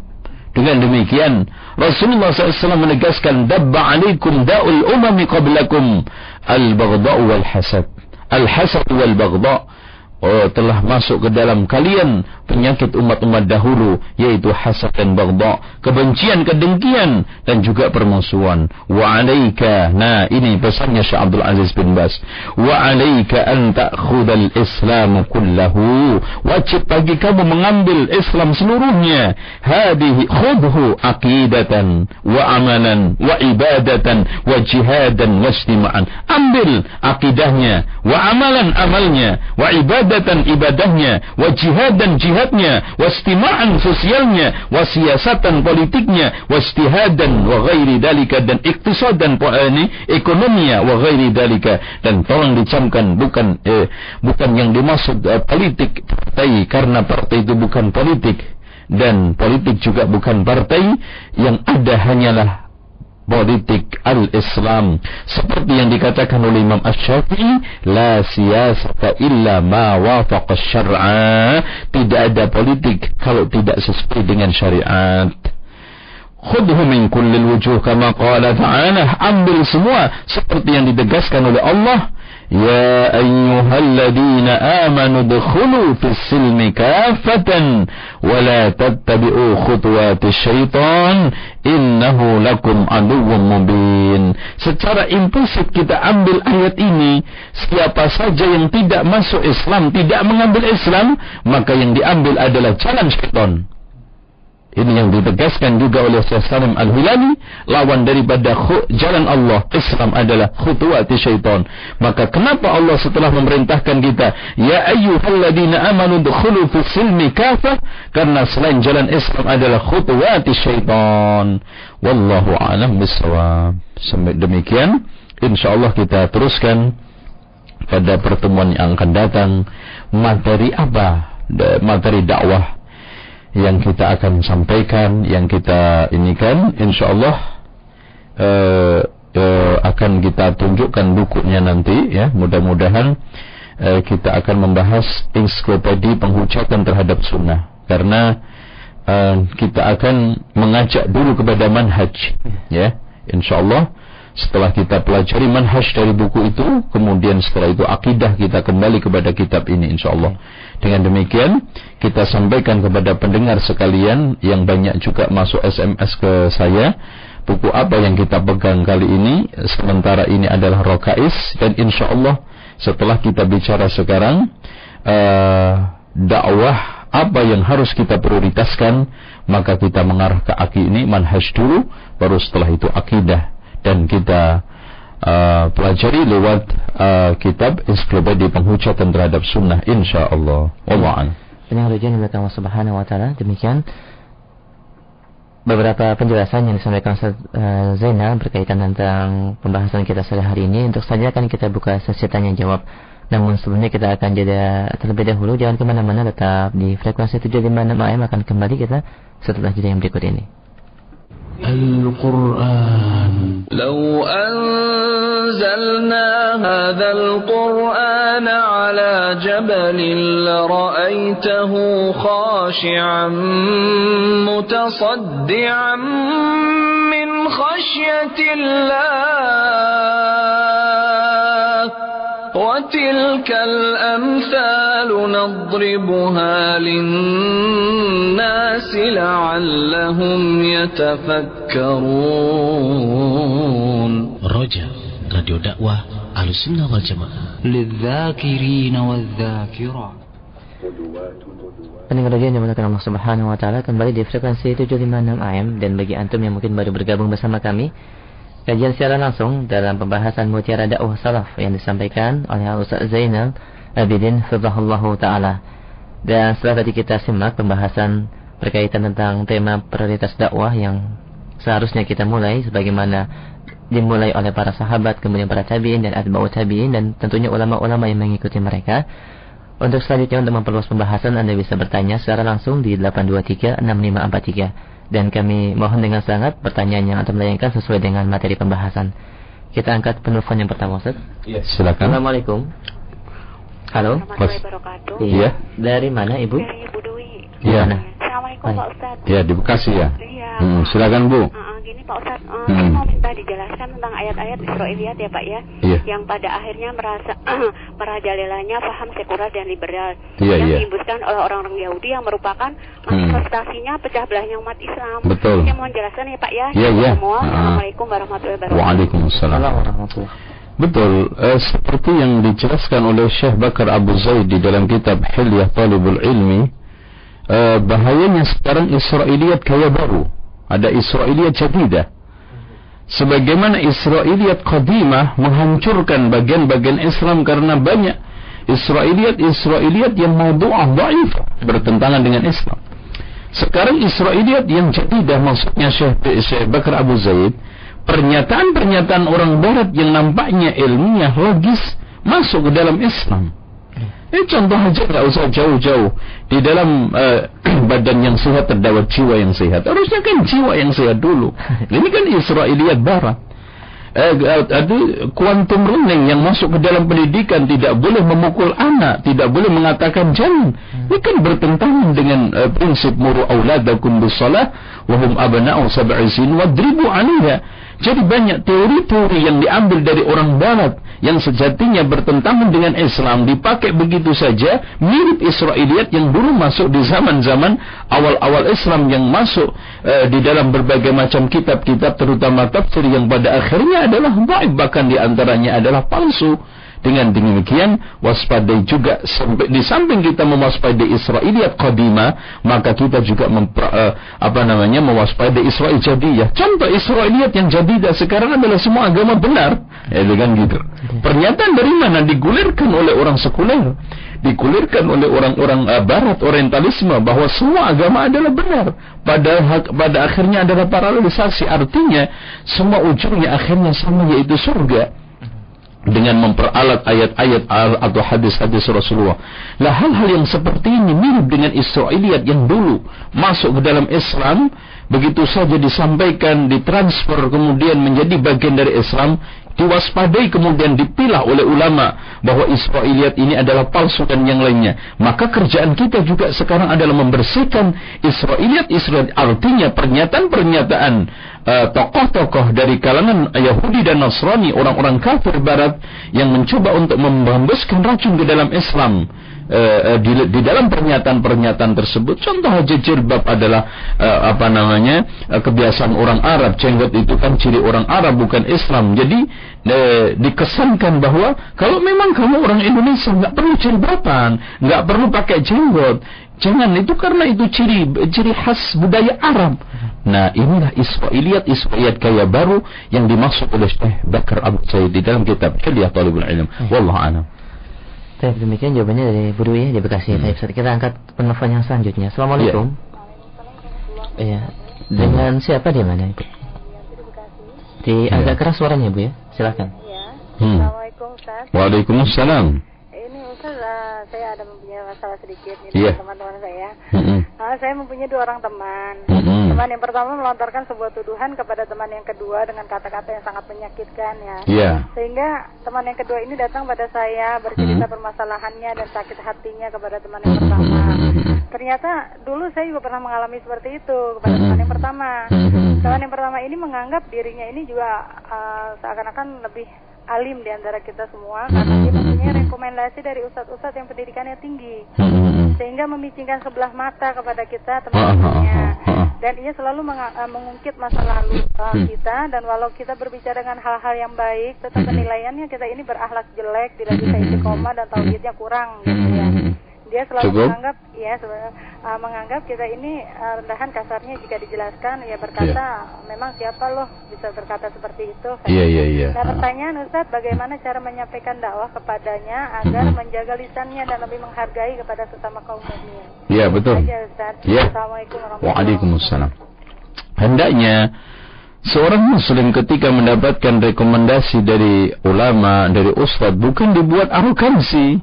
S1: Dengan demikian Rasulullah SAW menegaskan dabba alaikum da'ul umami qablakum. Al-baghda'u wal hasad. Al-hasad wal baghda'u oh, telah masuk ke dalam kalian penyakit umat-umat dahulu yaitu hasad dan baghdha, kebencian, kedengkian dan juga permusuhan. Wa 'alaika, nah ini pesannya Syekh Abdul Aziz bin Bas. Wa 'alaika an ta'khudhal Islam kullahu. Wajib bagi kamu mengambil Islam seluruhnya. Hadhihi khudhu aqidatan wa amalan wa ibadatan wa jihadan wa istima'an. Ambil akidahnya, wa amalan amalnya, wa ibadatan ibadahnya, wa jihadan jihad jihadnya, wastima'an sosialnya, wasiasatan politiknya, wastihadan wa ghairi dalika dan iktisadan ini ekonominya wa ghairi dalika. Dan tolong dicamkan bukan eh, bukan yang dimaksud eh, politik partai karena partai itu bukan politik. Dan politik juga bukan partai yang ada hanyalah politik al-Islam seperti yang dikatakan oleh Imam Asy-Syafi'i la siyasata illa ma wafaqa syar'a tidak ada politik kalau tidak sesuai dengan syariat khudhu min kullil wujuh kama qala ta'ala ambil semua seperti yang ditegaskan oleh Allah يا أيها الذين آمنوا ادخلوا في السلم كافة ولا تتبعوا خطوات الشيطان innahu lakum aduwwum mubin. Secara impulsif kita ambil ayat ini, siapa saja yang tidak masuk Islam, tidak mengambil Islam, maka yang diambil adalah jalan syaitan. ini yang ditegaskan juga oleh Syekh Salim Al-Hilali lawan daripada jalan Allah Islam adalah khutuwati syaitan. Maka kenapa Allah setelah memerintahkan kita ya ayyuhalladzina amanu dukhulu fis silmi kafah karena selain jalan Islam adalah khutuwati syaitan. Wallahu a'lam bissawab. Sampai demikian insyaallah kita teruskan pada pertemuan yang akan datang. Materi apa? Materi dakwah yang kita akan sampaikan, yang kita ini kan, insya Allah uh, uh, akan kita tunjukkan bukunya nanti, ya. Mudah-mudahan uh, kita akan membahas ensiklopedi penghujatan terhadap sunnah, karena uh, kita akan mengajak dulu kepada manhaj, ya. Insya Allah setelah kita pelajari manhaj dari buku itu, kemudian setelah itu akidah kita kembali kepada kitab ini insyaAllah. Dengan demikian, kita sampaikan kepada pendengar sekalian yang banyak juga masuk SMS ke saya, buku apa yang kita pegang kali ini, sementara ini adalah Rokais, dan insyaAllah setelah kita bicara sekarang, uh, dakwah apa yang harus kita prioritaskan, maka kita mengarah ke aki ini manhaj dulu, baru setelah itu akidah dan kita uh, pelajari lewat uh, kitab ensiklopedia penghujatan terhadap sunnah insyaallah. Wallahu
S2: Pendengar ujian yang Allah Subhanahu wa taala demikian beberapa penjelasan yang disampaikan Ustaz uh, Zainal berkaitan tentang pembahasan kita sore hari ini. Untuk saja akan kita buka sesi tanya jawab. Namun sebelumnya kita akan jeda terlebih dahulu. Jangan ke mana-mana tetap di frekuensi 756 AM akan kembali kita setelah jeda yang berikut ini.
S3: القرآن. لو أنزلنا هذا القرآن على جبل لرأيته خاشعا متصدعا من خشية الله. وتلك الأمثال نضربها للناس لعلهم يتفكرون
S4: رجاء راديو دعوة على السنة والجماعة
S3: للذاكرين والذاكرات
S2: Pendengar radio yang dimuliakan Allah Subhanahu wa taala kembali di frekuensi 756 AM dan bagi antum yang mungkin baru bergabung bersama kami Kajian secara langsung dalam pembahasan mutiara dakwah salaf yang disampaikan oleh Ustaz Zainal Abidin Fidahullah Ta'ala. Dan setelah tadi kita simak pembahasan berkaitan tentang tema prioritas dakwah yang seharusnya kita mulai sebagaimana dimulai oleh para sahabat, kemudian para tabi'in dan atba'u tabi'in dan tentunya ulama-ulama yang mengikuti mereka. Untuk selanjutnya untuk memperluas pembahasan Anda bisa bertanya secara langsung di 823 6543 dan kami mohon dengan sangat pertanyaan yang akan melayangkan sesuai dengan materi pembahasan. Kita angkat penelpon yang pertama, Ustaz.
S1: Iya, silakan.
S2: Assalamualaikum. Halo. Iya. Dari mana, Ibu?
S5: Dari Ibu Dwi.
S1: Iya.
S5: Assalamualaikum Pak Ustaz.
S1: Iya, di Bekasi ya.
S5: Iya.
S1: Hmm, silakan Bu.
S5: Uh, gini Pak Ustaz, uh,
S1: Hmm.
S5: saya mau minta dijelaskan tentang ayat-ayat Israiliyat ya Pak ya,
S1: Iya.
S5: yang pada akhirnya merasa merajalelanya paham sekular dan liberal,
S1: Iya,
S5: yang
S1: iya.
S5: diimbuskan oleh orang-orang Yahudi yang merupakan
S1: Hmm.
S5: manifestasinya pecah belahnya umat Islam.
S1: Betul.
S5: Saya mohon jelaskan ya Pak ya.
S1: Iya, iya.
S5: Semua.
S1: Ah.
S5: Assalamualaikum warahmatullahi wabarakatuh.
S1: Waalaikumsalam.
S2: warahmatullahi
S1: Betul, eh, seperti yang dijelaskan oleh Syekh Bakar Abu Zaid di dalam kitab Hilyah Talibul Ilmi, eh, bahayanya sekarang Israiliyat kaya baru. Ada Israiliyat jadidah. Sebagaimana Israiliyat qadimah menghancurkan bagian-bagian Islam karena banyak Israiliyat-Israiliyat yang maudu'ah dhaif bertentangan dengan Islam. Sekarang Israiliyat yang jadidah maksudnya Syekh, Bakar Abu Zaid pernyataan-pernyataan orang barat yang nampaknya ilmiah logis masuk ke dalam Islam. Ini contoh aja nggak usah jauh-jauh di dalam eh, badan yang sehat terdapat jiwa yang sehat. Harusnya kan jiwa yang sehat dulu. Ini kan Israiliyat Barat. Eh, ada quantum learning yang masuk ke dalam pendidikan tidak boleh memukul anak, tidak boleh mengatakan jangan. Ini kan bertentangan dengan eh, prinsip muru auladakum bisalah wa hum abna'u sab'i sin wadribu 'alaiha. Jadi banyak teori-teori yang diambil dari orang barat yang sejatinya bertentangan dengan Islam dipakai begitu saja mirip Israiliyat yang dulu masuk di zaman-zaman awal-awal Islam yang masuk uh, di dalam berbagai macam kitab-kitab terutama tafsir yang pada akhirnya adalah baik bahkan di antaranya adalah palsu dengan demikian waspadai juga di samping kita mewaspadai Israiliyat qadima maka kita juga memper, uh, apa namanya mewaspadai Israel jadiyah. Contoh Israiliyat yang jadidah sekarang adalah semua agama benar. Ya dengan gitu. Pernyataan dari mana? Digulirkan oleh orang sekuler. Digulirkan oleh orang-orang uh, barat orientalisme bahwa semua agama adalah benar. Pada pada akhirnya adalah paralelisasi artinya semua ujungnya akhirnya sama yaitu surga dengan memperalat ayat-ayat atau hadis-hadis Rasulullah. Lah hal-hal yang seperti ini mirip dengan Israiliyat yang dulu masuk ke dalam Islam begitu saja disampaikan, ditransfer kemudian menjadi bagian dari Islam diwaspadai kemudian dipilah oleh ulama bahwa Israiliyat ini adalah palsu dan yang lainnya. Maka kerjaan kita juga sekarang adalah membersihkan Israiliyat Israel artinya pernyataan-pernyataan uh, tokoh-tokoh dari kalangan Yahudi dan Nasrani orang-orang kafir barat yang mencoba untuk membambuskan racun ke dalam Islam uh, di, di dalam pernyataan-pernyataan tersebut contoh aja jilbab adalah uh, apa namanya uh, kebiasaan orang Arab. Jenggot itu kan ciri orang Arab bukan Islam. Jadi uh, dikesankan bahwa kalau memang kamu orang Indonesia nggak perlu jilbaban nggak perlu pakai jenggot. Jangan itu karena itu ciri ciri khas budaya Arab. Nah inilah Israiliyat Israiliyat kaya baru yang dimaksud oleh Syekh Bakar Abu Said di dalam kitab Hilyah Talibul Ilm. Wallahu a'lam
S2: Baik, demikian jawabannya dari Bu Dwi di Bekasi. Hmm. Baik, kita angkat penelpon yang selanjutnya. Assalamualaikum. Iya. Dengan hmm. siapa di mana, Ibu? Di ya. agak keras suaranya, Bu ya. Silakan.
S6: Iya. Hmm. Assalamualaikum, Ustaz.
S1: Waalaikumsalam
S6: saya ada mempunyai masalah sedikit ini yeah. teman-teman saya. Mm-hmm. Uh, saya mempunyai dua orang teman. Mm-hmm. Teman yang pertama melontarkan sebuah tuduhan kepada teman yang kedua dengan kata-kata yang sangat menyakitkan ya.
S1: Yeah.
S6: Sehingga teman yang kedua ini datang pada saya bercerita mm-hmm. permasalahannya dan sakit hatinya kepada teman yang pertama. Mm-hmm. Ternyata dulu saya juga pernah mengalami seperti itu kepada mm-hmm. teman yang pertama. Mm-hmm. Teman yang pertama ini menganggap dirinya ini juga uh, seakan-akan lebih alim di antara kita semua karena dia mempunyai rekomendasi dari ustadz-ustadz yang pendidikannya tinggi. Sehingga memicingkan sebelah mata kepada kita teman-temannya. Dan ia selalu meng uh, mengungkit masa lalu uh, kita. Dan walau kita berbicara dengan hal-hal yang baik tetap penilaiannya kita ini berakhlak jelek tidak bisa istiqomah dan tauhidnya kurang gitu ya dia selalu Cukup. menganggap ya uh, menganggap kita ini uh, rendahan kasarnya jika dijelaskan ya berkata yeah. memang siapa loh bisa berkata seperti itu
S1: iya iya iya
S6: nah pertanyaan Ustaz bagaimana cara menyampaikan dakwah kepadanya agar mm -hmm. menjaga lisannya dan lebih menghargai kepada sesama kaum muslimin
S1: iya betul
S6: iya Assalamualaikum warahmatullahi
S1: Waalaikumsalam hendaknya Seorang muslim ketika mendapatkan rekomendasi dari ulama, dari ustadz, bukan dibuat arogansi.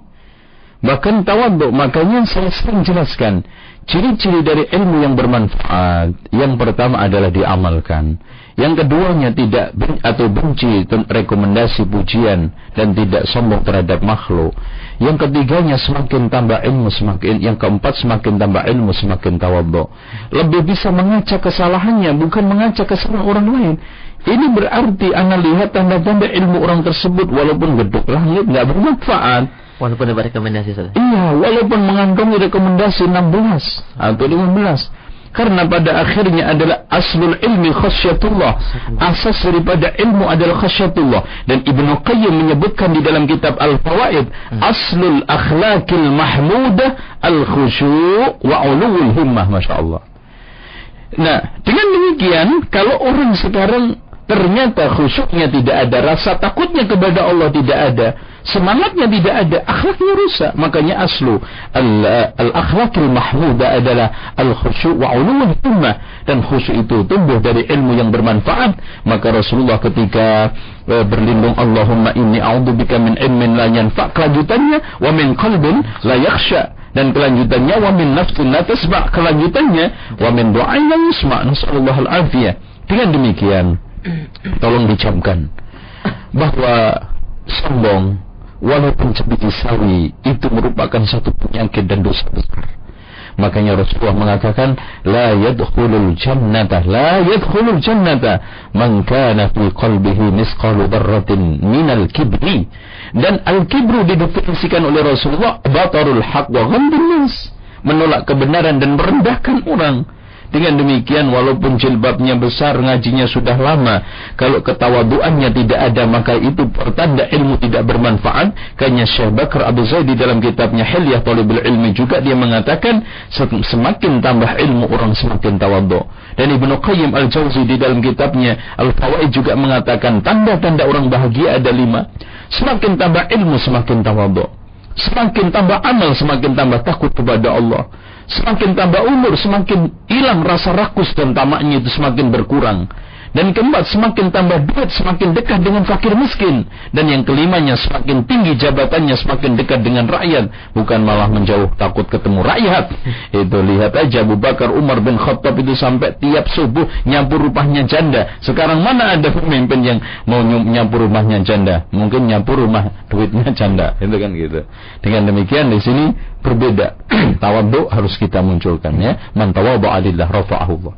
S1: Bahkan tawaduk, makanya saya sering jelaskan ciri-ciri dari ilmu yang bermanfaat. Yang pertama adalah diamalkan. Yang keduanya tidak ben, atau benci rekomendasi pujian dan tidak sombong terhadap makhluk. Yang ketiganya semakin tambah ilmu semakin yang keempat semakin tambah ilmu semakin tawaduk. Lebih bisa mengacak kesalahannya bukan mengacak kesalahan orang lain. Ini berarti anda lihat tanda-tanda ilmu orang tersebut walaupun geduk langit nggak bermanfaat.
S2: Walaupun ada rekomendasi saja.
S1: Iya, walaupun mengandung rekomendasi 16 atau 15. Karena pada akhirnya adalah aslul ilmi khasyatullah. Asas daripada ilmu adalah khasyatullah. Dan Ibnu Qayyim menyebutkan di dalam kitab Al-Fawaid, hmm. aslul akhlaqil mahmudah al-khusyu' wa ulul himmah, Masya Allah. Nah, dengan demikian, kalau orang sekarang ternyata khusyuknya tidak ada, rasa takutnya kepada Allah tidak ada, semangatnya tidak ada, akhlaknya rusak. Makanya aslu al-akhlakil mahmuda adalah al-khusyuk wa ulul himmah dan khusyuk itu tumbuh dari ilmu yang bermanfaat. Maka Rasulullah ketika uh, berlindung Allahumma inni a'udzubika min ilmin la yanfa' kelanjutannya wa min qalbin la yakhsha dan kelanjutannya wa min nafsin la tasma' kelanjutannya wa min du'ain la yusma' nasallallahu al-afiyah. Dengan demikian tolong dicamkan bahwa sombong walaupun sebiji sawi itu merupakan satu penyakit dan dosa besar Makanya Rasulullah mengatakan la yadkhulul jannata la yadkhulul jannata man kana fi qalbihi misqalu dzarratin minal kibri. Dan al-kibru didefinisikan oleh Rasulullah batarul haq wa ghamdun. Menolak kebenaran dan merendahkan orang. Dengan demikian walaupun jilbabnya besar, ngajinya sudah lama, kalau ketawaduannya tidak ada maka itu pertanda ilmu tidak bermanfaat. Kayaknya Syekh Bakar Abu Zaid di dalam kitabnya Hilyah Talibul Ilmi juga dia mengatakan semakin tambah ilmu orang semakin tawadu. Dan Ibnu Qayyim Al-Jauzi di dalam kitabnya Al-Fawaid juga mengatakan tanda-tanda orang bahagia ada lima. Semakin tambah ilmu semakin tawadu. Semakin tambah amal semakin tambah takut kepada Allah. Semakin tambah umur, semakin hilang rasa rakus dan tamaknya itu semakin berkurang. Dan keempat, semakin tambah duit, semakin dekat dengan fakir miskin. Dan yang kelimanya, semakin tinggi jabatannya, semakin dekat dengan rakyat. Bukan malah menjauh, takut ketemu rakyat. Itu lihat aja Abu Bakar Umar bin Khattab itu sampai tiap subuh nyampur rumahnya janda. Sekarang mana ada pemimpin yang mau nyampur rumahnya janda? Mungkin nyampur rumah duitnya janda. Itu kan gitu. Dengan demikian di sini berbeda. Tawadhu harus kita munculkan ya. Man tawadhu alillah rafa'ahullah.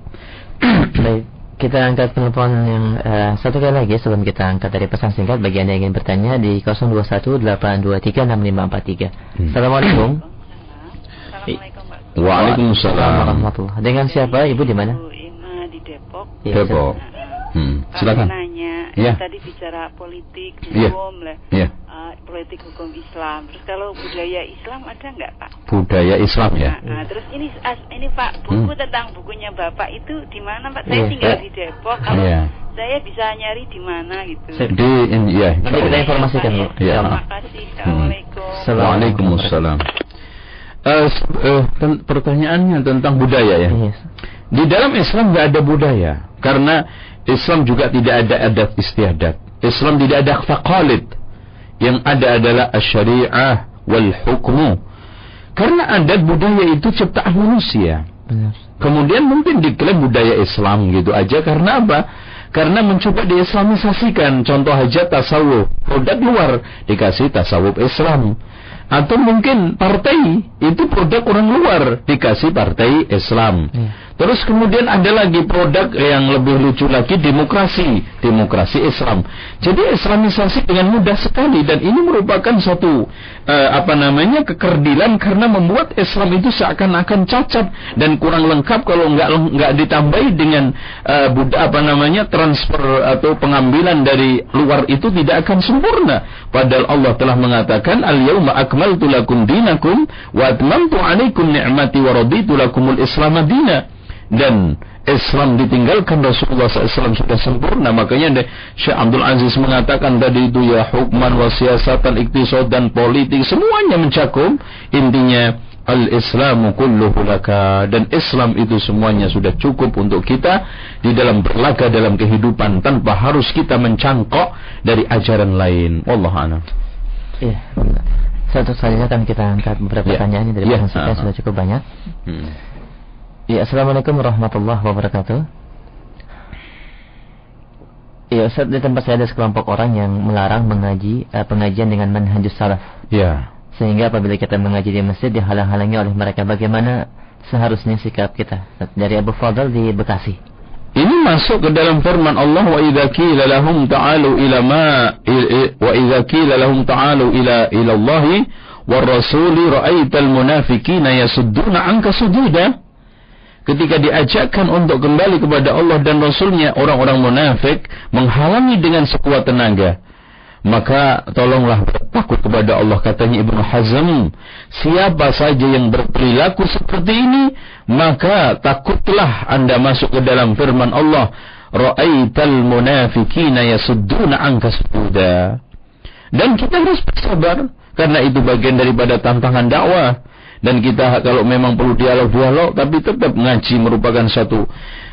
S2: Baik kita angkat telepon yang uh, satu kali lagi sebelum kita angkat dari pesan singkat bagi anda yang ingin bertanya di 0218236543. Hmm. Assalamualaikum.
S1: Waalaikumsalam
S2: warahmatullah. Dengan siapa? Ibu di mana?
S5: Bu Ima di Depok.
S2: Ya,
S1: Depok. Hmm,
S5: Pak
S1: silakan.
S5: nanya,
S1: Ya.
S5: tadi bicara politik,
S1: Iya.
S5: hukum lah.
S1: Ya,
S5: Uh, politik hukum Islam. Terus kalau budaya Islam ada nggak Pak?
S1: budaya Islam ya.
S5: Nah, nah, terus ini as- ini Pak buku tentang bukunya Bapak itu di mana Pak? Saya
S2: Iya.
S5: tinggal
S1: Eh.
S5: di Depok. Kalau
S1: Iya.
S5: saya bisa nyari di mana gitu.
S2: Saya-
S1: Di ya.
S2: Nanti kita
S5: Iya,
S2: informasikan,
S5: ya.
S1: Iya.
S5: Terima kasih. Assalamualaikum.
S2: Salam.
S1: Waalaikumsalam. Eh, s- eh, ten- pertanyaannya tentang budaya ya.
S2: Yes.
S1: Di dalam Islam nggak ada budaya karena Islam juga tidak ada adat istiadat. Islam tidak ada taqalid. Yang ada adalah syariah wal hukmu. Karena adat budaya itu ciptaan manusia.
S2: Benar.
S1: Kemudian mungkin diklaim budaya Islam gitu aja karena apa? Karena mencoba diislamisasikan. Contoh aja tasawuf. Produk luar dikasih tasawuf Islam. Atau mungkin partai itu produk orang luar dikasih partai Islam.
S2: Iya.
S1: Terus kemudian ada lagi produk yang lebih lucu lagi demokrasi, demokrasi Islam. Jadi Islamisasi dengan mudah sekali dan ini merupakan suatu eh, apa namanya kekerdilan karena membuat Islam itu seakan-akan cacat dan kurang lengkap kalau nggak nggak ditambahi dengan eh, bud- apa namanya transfer atau pengambilan dari luar itu tidak akan sempurna. Padahal Allah telah mengatakan al yauma akmaltu lakum dinakum wa atmamtu alaikum ni'mati wa raditu lakumul Islam dan Islam ditinggalkan Rasulullah SAW sudah sempurna makanya Syekh Abdul Aziz mengatakan tadi itu ya hukman wa siasatan iktisad dan politik semuanya mencakup intinya al-islamu kulluhu laka dan Islam itu semuanya sudah cukup untuk kita di dalam berlaga dalam kehidupan tanpa harus kita mencangkok dari ajaran lain wallahu a'lam
S2: Iya. Satu saja kan kita angkat beberapa
S1: Ya.
S2: pertanyaan ini dari
S1: Ya. Ah.
S2: sudah cukup banyak.
S1: hmm.
S2: Ya, Assalamualaikum warahmatullahi wabarakatuh. Ya, Ustaz, di tempat saya ada sekelompok orang yang melarang mengaji eh, pengajian dengan manhajus salaf.
S1: ya
S2: Sehingga apabila kita mengaji di masjid dihalang-halangi oleh mereka. Bagaimana seharusnya sikap kita? Dari Abu Fadl di Bekasi.
S1: Ini masuk ke dalam firman Allah wa idza qila lahum ta'alu ila ma wa idza qila lahum ta'alu ila ila Allah war rasuli ra'aital munafiqina yasudduna anka sududa Ketika diajakkan untuk kembali kepada Allah dan Rasulnya Orang-orang munafik menghalangi dengan sekuat tenaga. Maka tolonglah bertakut kepada Allah Katanya Ibnu Hazm. Siapa saja yang berperilaku seperti ini Maka takutlah anda masuk ke dalam firman Allah Ra'aital munafikina yasudduna anka Dan kita harus bersabar Karena itu bagian daripada tantangan dakwah dan kita kalau memang perlu dialog-dialog tapi tetap ngaji merupakan satu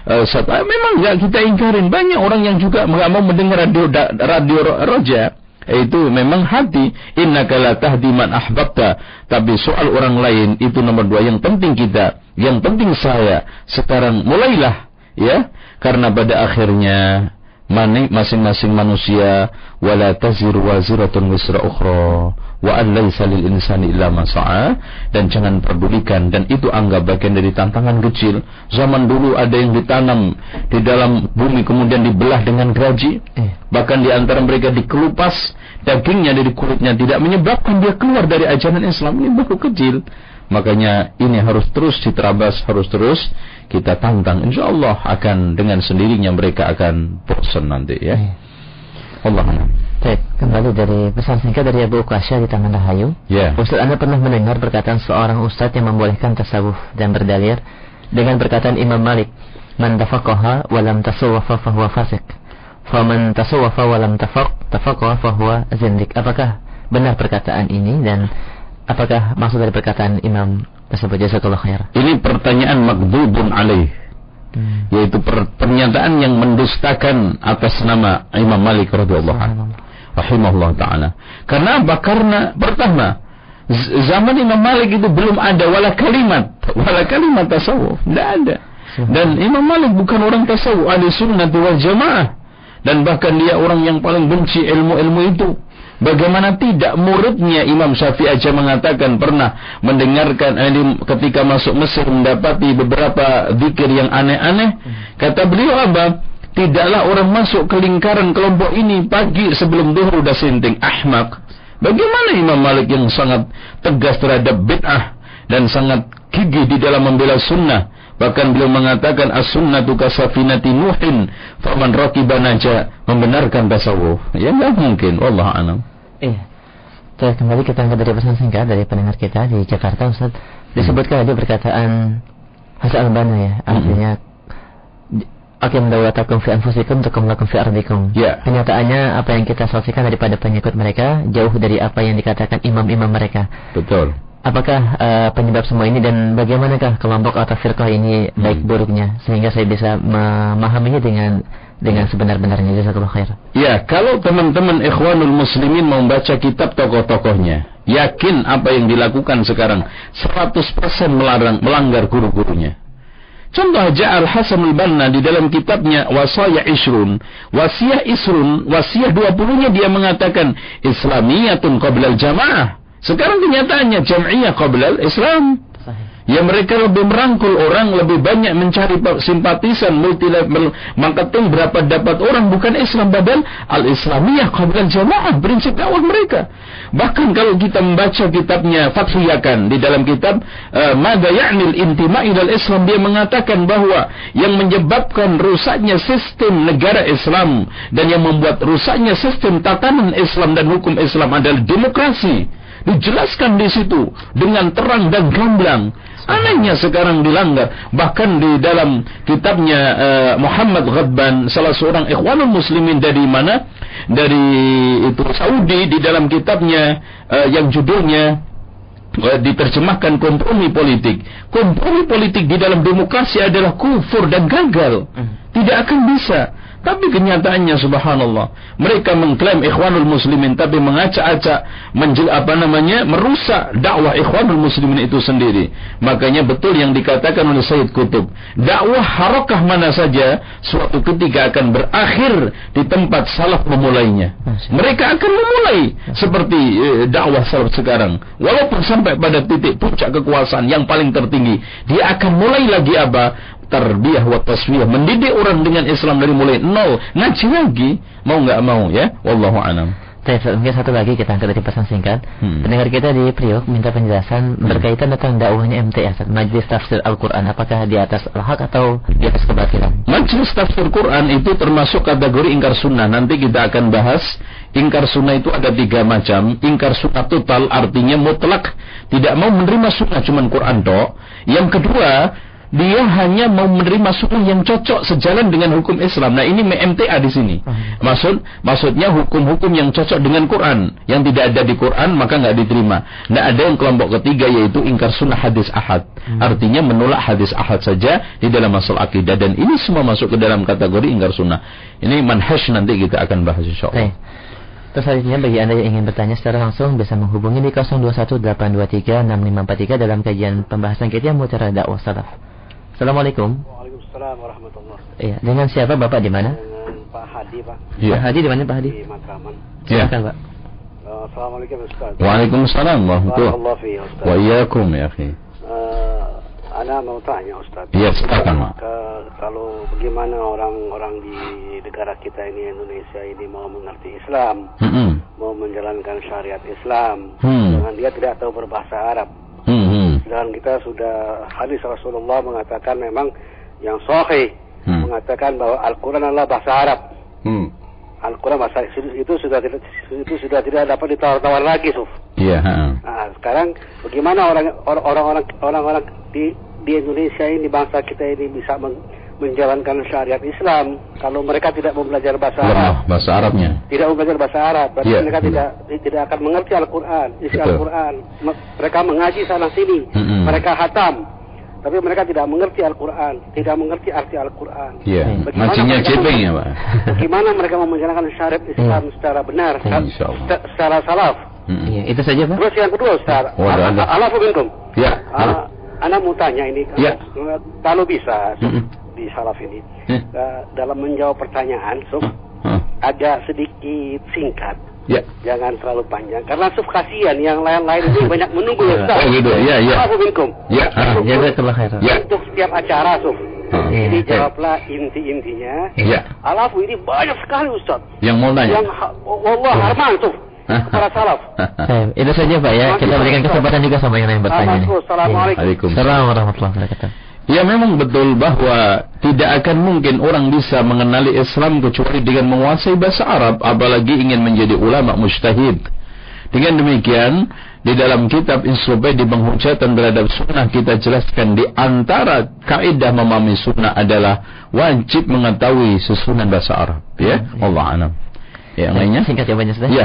S1: uh, satu uh, memang nggak kita ingkarin. Banyak orang yang juga nggak mau mendengar radio da, radio ro- roja itu memang hati innaka la tahdi ahbabta. Tapi soal orang lain itu nomor dua yang penting kita yang penting saya. Sekarang mulailah ya karena pada akhirnya masing-masing manusia wala taziru waziratun wisra ukhra wa an laisa lil insani illa ma sa'a. Dan jangan pedulikan dan itu anggap bagian dari tantangan kecil. Zaman dulu ada yang ditanam di dalam bumi kemudian dibelah dengan geraji
S2: Eh.
S1: bahkan di antara mereka dikelupas dagingnya dari kulitnya tidak menyebabkan dia keluar dari ajaran Islam. Ini baru kecil makanya ini harus terus diterabas harus terus kita tantang insya Allah akan dengan sendirinya mereka akan bosan nanti ya
S2: Eh.
S1: Allah.
S2: Baik, kembali dari pesan singkat dari Abu Ukasya di Taman Rahayu.
S1: ya
S2: Ustaz Anda pernah mendengar perkataan seorang ustaz yang membolehkan tasawuf dan berdalir dengan perkataan Imam Malik, "Man tafaqaha wa lam tasawwafa fa huwa fasik. Fa man tasawwafa wa lam tafaq tafaqaha fa huwa zindik." Apakah benar perkataan ini dan apakah maksud dari perkataan Imam tersebut? Jazakallahu khair.
S1: ini pertanyaan makdubun alaih
S2: Hmm.
S1: yaitu per- pernyataan yang mendustakan atas nama Imam Malik radhiyallahu anhu rahimahullah taala. Karena apa? Karena pertama zaman Imam Malik itu belum ada wala kalimat, wala kalimat tasawuf, tidak ada. Dan Imam Malik bukan orang tasawuf, ahli sunnah wal jamaah. Dan bahkan dia orang yang paling benci ilmu-ilmu itu. Bagaimana tidak muridnya Imam Syafi'i aja mengatakan pernah mendengarkan eh, ketika masuk Mesir mendapati beberapa zikir yang aneh-aneh. Kata beliau apa? Tidaklah orang masuk ke lingkaran kelompok ini pagi sebelum duhur udah sinting ahmak. Bagaimana Imam Malik yang sangat tegas terhadap bid'ah dan sangat gigih di dalam membela sunnah. Bahkan beliau mengatakan as-sunnatu kasafinati Nuhin faman raqiba naja membenarkan tasawuf. Ya enggak mungkin, wallah alam.
S2: Iya. Terus kembali kita angkat dari pesan singkat dari pendengar kita di Jakarta Ustaz. Disebutkan ada perkataan Hasan Albana ya, artinya Akim dawatakum fi anfusikum takumlakum fi ardikum.
S1: Ya.
S2: Kenyataannya apa yang kita saksikan daripada pengikut mereka jauh dari apa yang dikatakan imam-imam mereka.
S1: Betul.
S2: Apakah eh, penyebab semua ini dan bagaimanakah kelompok atau firqah ini baik buruknya sehingga saya bisa memahaminya dengan dengan sebenar-benarnya jazakallahu khair.
S1: Ya, kalau teman-teman ikhwanul muslimin mau baca kitab tokoh-tokohnya, yakin apa yang dilakukan sekarang 100% melarang melanggar guru-gurunya. Contoh aja Al Hasan al Banna di dalam kitabnya Wasaya Isrun, Wasiyah Isrun, Wasiyah 20-nya dia mengatakan Islamiyatun qablal jamaah. Sekarang kenyataannya jam'iyah qablal Islam. Ya mereka lebih merangkul orang, lebih banyak mencari pa- simpatisan multi level marketing berapa dapat orang bukan Islam badal al-Islamiyah qabla jamaah prinsip dakwah mereka. Bahkan kalau kita membaca kitabnya Fathul Yakan di dalam kitab uh, Mada Ya'nil Intima ilal Islam dia mengatakan bahwa yang menyebabkan rusaknya sistem negara Islam dan yang membuat rusaknya sistem tatanan Islam dan hukum Islam adalah demokrasi dijelaskan di situ dengan terang dan gamblang. Anehnya sekarang dilanggar. Bahkan di dalam kitabnya uh, Muhammad Ghadban, salah seorang ikhwanul muslimin dari mana? Dari itu Saudi di dalam kitabnya uh, yang judulnya uh, diterjemahkan kompromi politik. Kompromi politik di dalam demokrasi adalah kufur dan gagal. Tidak akan bisa. Tapi kenyataannya subhanallah, mereka mengklaim ikhwanul muslimin tapi mengacak-acak menjel apa namanya merusak dakwah ikhwanul muslimin itu sendiri. Makanya betul yang dikatakan oleh Sayyid Kutub, dakwah harakah mana saja suatu ketika akan berakhir di tempat salaf memulainya. Mereka akan memulai seperti eh, dakwah salaf sekarang. Walaupun sampai pada titik puncak kekuasaan yang paling tertinggi, dia akan mulai lagi apa? Tarbiyah wa taswiyah mendidik orang dengan Islam dari mulai nol ngaji lagi mau nggak mau ya wallahu alam
S2: mungkin satu lagi kita angkat dari pesan singkat.
S1: Hmm.
S2: Pendengar kita di Priok minta penjelasan berkaitan tentang dakwahnya MTS, Majlis Tafsir Al-Quran. Apakah di atas al-haq atau di atas kebatilan?
S1: Majelis tafsir Quran itu termasuk kategori ingkar sunnah. Nanti kita akan bahas ingkar sunnah itu ada tiga macam. Ingkar sunnah total artinya mutlak tidak mau menerima sunnah cuman Quran tok. Yang kedua dia hanya mau menerima sunnah yang cocok sejalan dengan hukum Islam. Nah ini MTA di sini. Maksud maksudnya hukum-hukum yang cocok dengan Quran. Yang tidak ada di Quran maka nggak diterima. Nah ada yang kelompok ketiga yaitu ingkar sunnah hadis ahad. Artinya menolak hadis ahad saja di dalam masalah akidah dan ini semua masuk ke dalam kategori ingkar sunnah. Ini manhaj nanti kita akan bahas insya Allah.
S2: Terus selanjutnya bagi Anda yang ingin bertanya secara langsung bisa menghubungi di 0218236543 dalam kajian pembahasan kita Mutiara Dakwah Salaf. Assalamualaikum.
S7: Waalaikumsalam warahmatullahi
S2: Iya, dengan siapa Bapak di mana?
S7: Dengan Pak Hadi Pak
S2: Pak
S1: Ya.
S2: Hadi di mana Pak Hadi?
S7: di Matraman.
S1: Ya.
S2: Silakan Pak.
S7: Eh, Assalamualaikum Ustaz.
S1: Waalaikumsalam warahmatullahi
S7: Ustaz.
S1: Wa iyyakum ya akhi.
S7: Eh, Ana mau tanya Ustaz.
S1: Iya, silakan, Pak.
S7: Kalau bagaimana orang-orang di negara kita ini Indonesia ini mau mengerti Islam,
S1: Hmm.
S7: mau menjalankan syariat Islam,
S1: Hmm.
S7: dengan dia tidak tahu berbahasa Arab. Dan kita sudah hadis Rasulullah mengatakan memang yang sahih
S1: Hmm.
S7: mengatakan bahwa Al-Quran adalah bahasa Arab.
S1: Hmm.
S7: Al-Quran bahasa itu, sudah tidak itu sudah tidak dapat ditawar-tawar lagi, Suf.
S1: Iya, ha.
S7: Nah, sekarang bagaimana orang orang-orang orang-orang di di Indonesia ini bangsa kita ini bisa men- menjalankan syariat Islam kalau mereka tidak mau belajar bahasa Arab,
S1: Lemah bahasa Arabnya.
S7: tidak mau belajar bahasa Arab, berarti
S1: Iya,
S7: mereka
S1: iya.
S7: tidak tidak akan mengerti Al-Qur'an, isi. Al-Qur'an. Me- Mereka mengaji sana sini,
S1: Mm-mm.
S7: mereka hatam, tapi mereka tidak mengerti Al-Qur'an, tidak mengerti arti Al-Qur'an.
S1: Iya.
S7: Bagaimana
S1: Mancingnya
S7: mereka
S1: cepeng ya, Pak.
S7: Bagaimana mereka mau menjalankan syariat Islam secara benar,
S1: Hmm, insya Allah.
S7: se- secara salaf?
S1: Hmm.
S2: Iya, itu saja Pak.
S7: Terus yang kedua, Ustaz,
S1: Oh.
S7: Alafu minkum.
S1: Ya.
S7: Ah, Anda mau tanya ini, eh, kalau bisa
S1: Mm-mm.
S7: Di salaf ini,
S1: Ya.
S7: eh, dalam menjawab pertanyaan, Suf,
S1: Hah.
S7: agak sedikit singkat,
S1: Ya.
S7: jangan terlalu panjang, karena Suf kasihan yang lain-lain ini banyak menunggu ya, Ustaz.
S1: Oh, gitu. Ya, ya.
S7: Minkum.
S1: Ya.
S2: Ah,
S7: Untuk-
S2: Jazakallah khairan.
S1: Ya.
S7: Untuk setiap acara, Suf.
S1: Ah.
S7: Jadi
S2: Iya.
S7: jawablah inti-intinya.
S1: Ya.
S7: Alafu ini banyak sekali, Ustaz.
S1: Yang mau nanya.
S7: Yang, ha- wallah, harman, Suf. Para salaf.
S2: Itu saja Pak ya. Kita berikan kesempatan juga sama yang lain bertanya.
S7: Assalamualaikum.
S2: Assalamualaikum warahmatullahi wabarakatuh.
S1: Ya memang betul bahwa tidak akan mungkin orang bisa mengenali Islam kecuali dengan menguasai bahasa Arab apalagi ingin menjadi ulama mujtahid. Dengan demikian, di dalam kitab Insobedi penghujatan terhadap sunnah kita jelaskan di antara kaidah memahami sunnah adalah wajib mengetahui susunan bahasa Arab. Ya, Allah anam. Ya, lainnya?
S2: Singkat jawabannya sudah.
S1: Ya.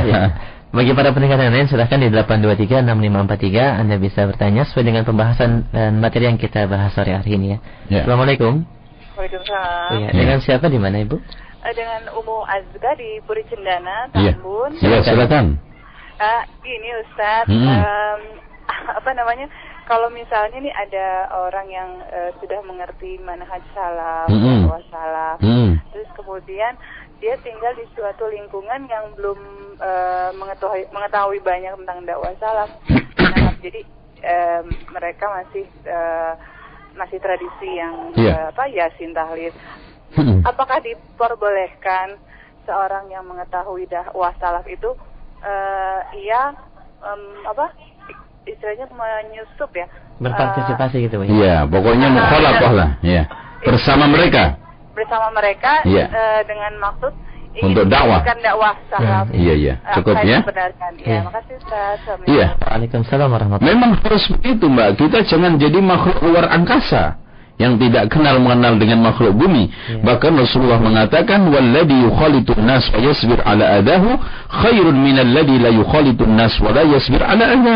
S2: Bagi para pendengar yang lain silahkan di 8236543 Anda bisa bertanya sesuai dengan pembahasan dan materi yang kita bahas sore hari ini ya.
S1: Ya.
S2: Assalamualaikum.
S6: Waalaikumsalam.
S2: Iya,
S1: Ya.
S2: dengan siapa di mana Ibu?
S6: Eh, dengan Umu Azga di Puri Cendana,
S1: Iya.
S6: Tambun.
S1: Ya, silakan.
S6: Ah, gini Ustadz,
S1: Hmm.
S6: em, apa namanya? Kalau misalnya nih ada orang yang eh, sudah mengerti manhaj salaf,
S1: Hmm.
S6: dakwah salaf,
S1: Hmm.
S6: terus kemudian dia tinggal di suatu lingkungan yang belum eh, mengetahui mengetahui banyak tentang dakwah salaf. Nah, jadi em, mereka masih eh, masih tradisi yang
S1: Iya.
S6: eh, apa yasin tahlil.
S1: Hmm.
S6: Apakah diperbolehkan seorang yang mengetahui dakwah salaf itu eh ia em, apa istilahnya menyusup ya
S2: Berpartisipasi gitu ya.
S1: Iya, pokoknya mukhalafah lah, ya. Bersama mereka.
S6: Bersama mereka
S1: Iya.
S6: eh, dengan maksud ingin
S1: Untuk dakwah.
S6: dakwah salaf.
S1: Iya, iya.
S6: Eh,
S1: Cukup ya.
S6: benarkan. Ya,
S2: Iya.
S6: makasih Ustaz.
S1: Iya.
S2: Waalaikumsalam warahmatullahi
S1: Memang harus begitu mbak Kita jangan jadi makhluk luar angkasa Yang tidak kenal mengenal dengan makhluk bumi
S2: Ya.
S1: Bahkan Rasulullah mengatakan Walladhi yukhalitun nas wa yasbir ala adahu Khairun minalladhi la yukhalitun nas wa la yasbir ala adha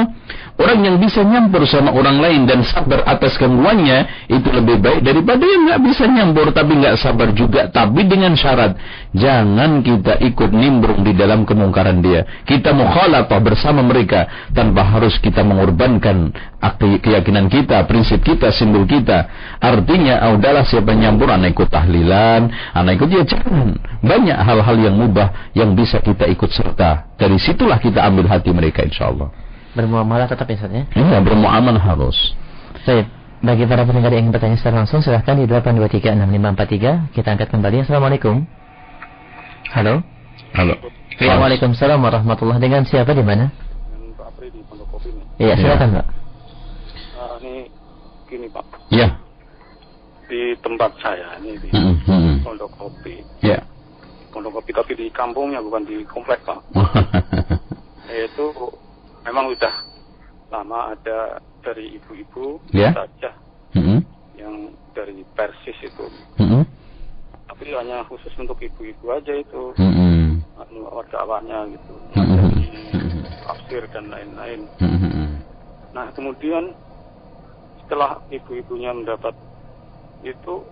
S1: Orang yang bisa nyampur sama orang lain dan sabar atas gangguannya itu lebih baik daripada yang nggak bisa nyampur tapi nggak sabar juga. Tapi dengan syarat jangan kita ikut nimbrung di dalam kemungkaran dia. Kita mukhalafah bersama mereka tanpa harus kita mengorbankan keyakinan kita, prinsip kita, simbol kita. Artinya, ah, udahlah siapa nyampur anak ikut tahlilan, anak ikut ya. Banyak hal-hal yang mubah yang bisa kita ikut serta. Dari situlah kita ambil hati mereka insya Allah.
S2: Bermuamalah tetap ya Ustaz ya.
S1: Ya, bermuamalah harus.
S2: Baik. Bagi para pendengar yang ingin bertanya secara langsung silahkan di 8236543 kita angkat kembali. Assalamualaikum. Halo.
S1: Halo.
S2: Ya, Waalaikumsalam warahmatullahi Dengan siapa di mana?
S7: Pak Apri di Pondok Kopi nih.
S2: Iya, silakan, Pak.
S7: Ah, ini gini Pak,
S1: Ya.
S7: di tempat saya ini di
S1: Mm, mm,
S7: Pondok Kopi.
S1: Ya.
S7: Pondok Kopi tapi di kampungnya bukan di komplek Pak. Itu memang udah lama ada dari ibu-ibu
S1: Ya.
S7: saja
S1: Mm,
S7: yang dari Persis itu.
S1: mm,
S7: Tapi hanya khusus untuk ibu-ibu aja itu.
S1: mm,
S7: anu, dakwahnya gitu.
S1: Mm-mm.
S7: tafsir dan lain-lain.
S1: mm, mm.
S7: Nah kemudian setelah ibu-ibunya mendapat itu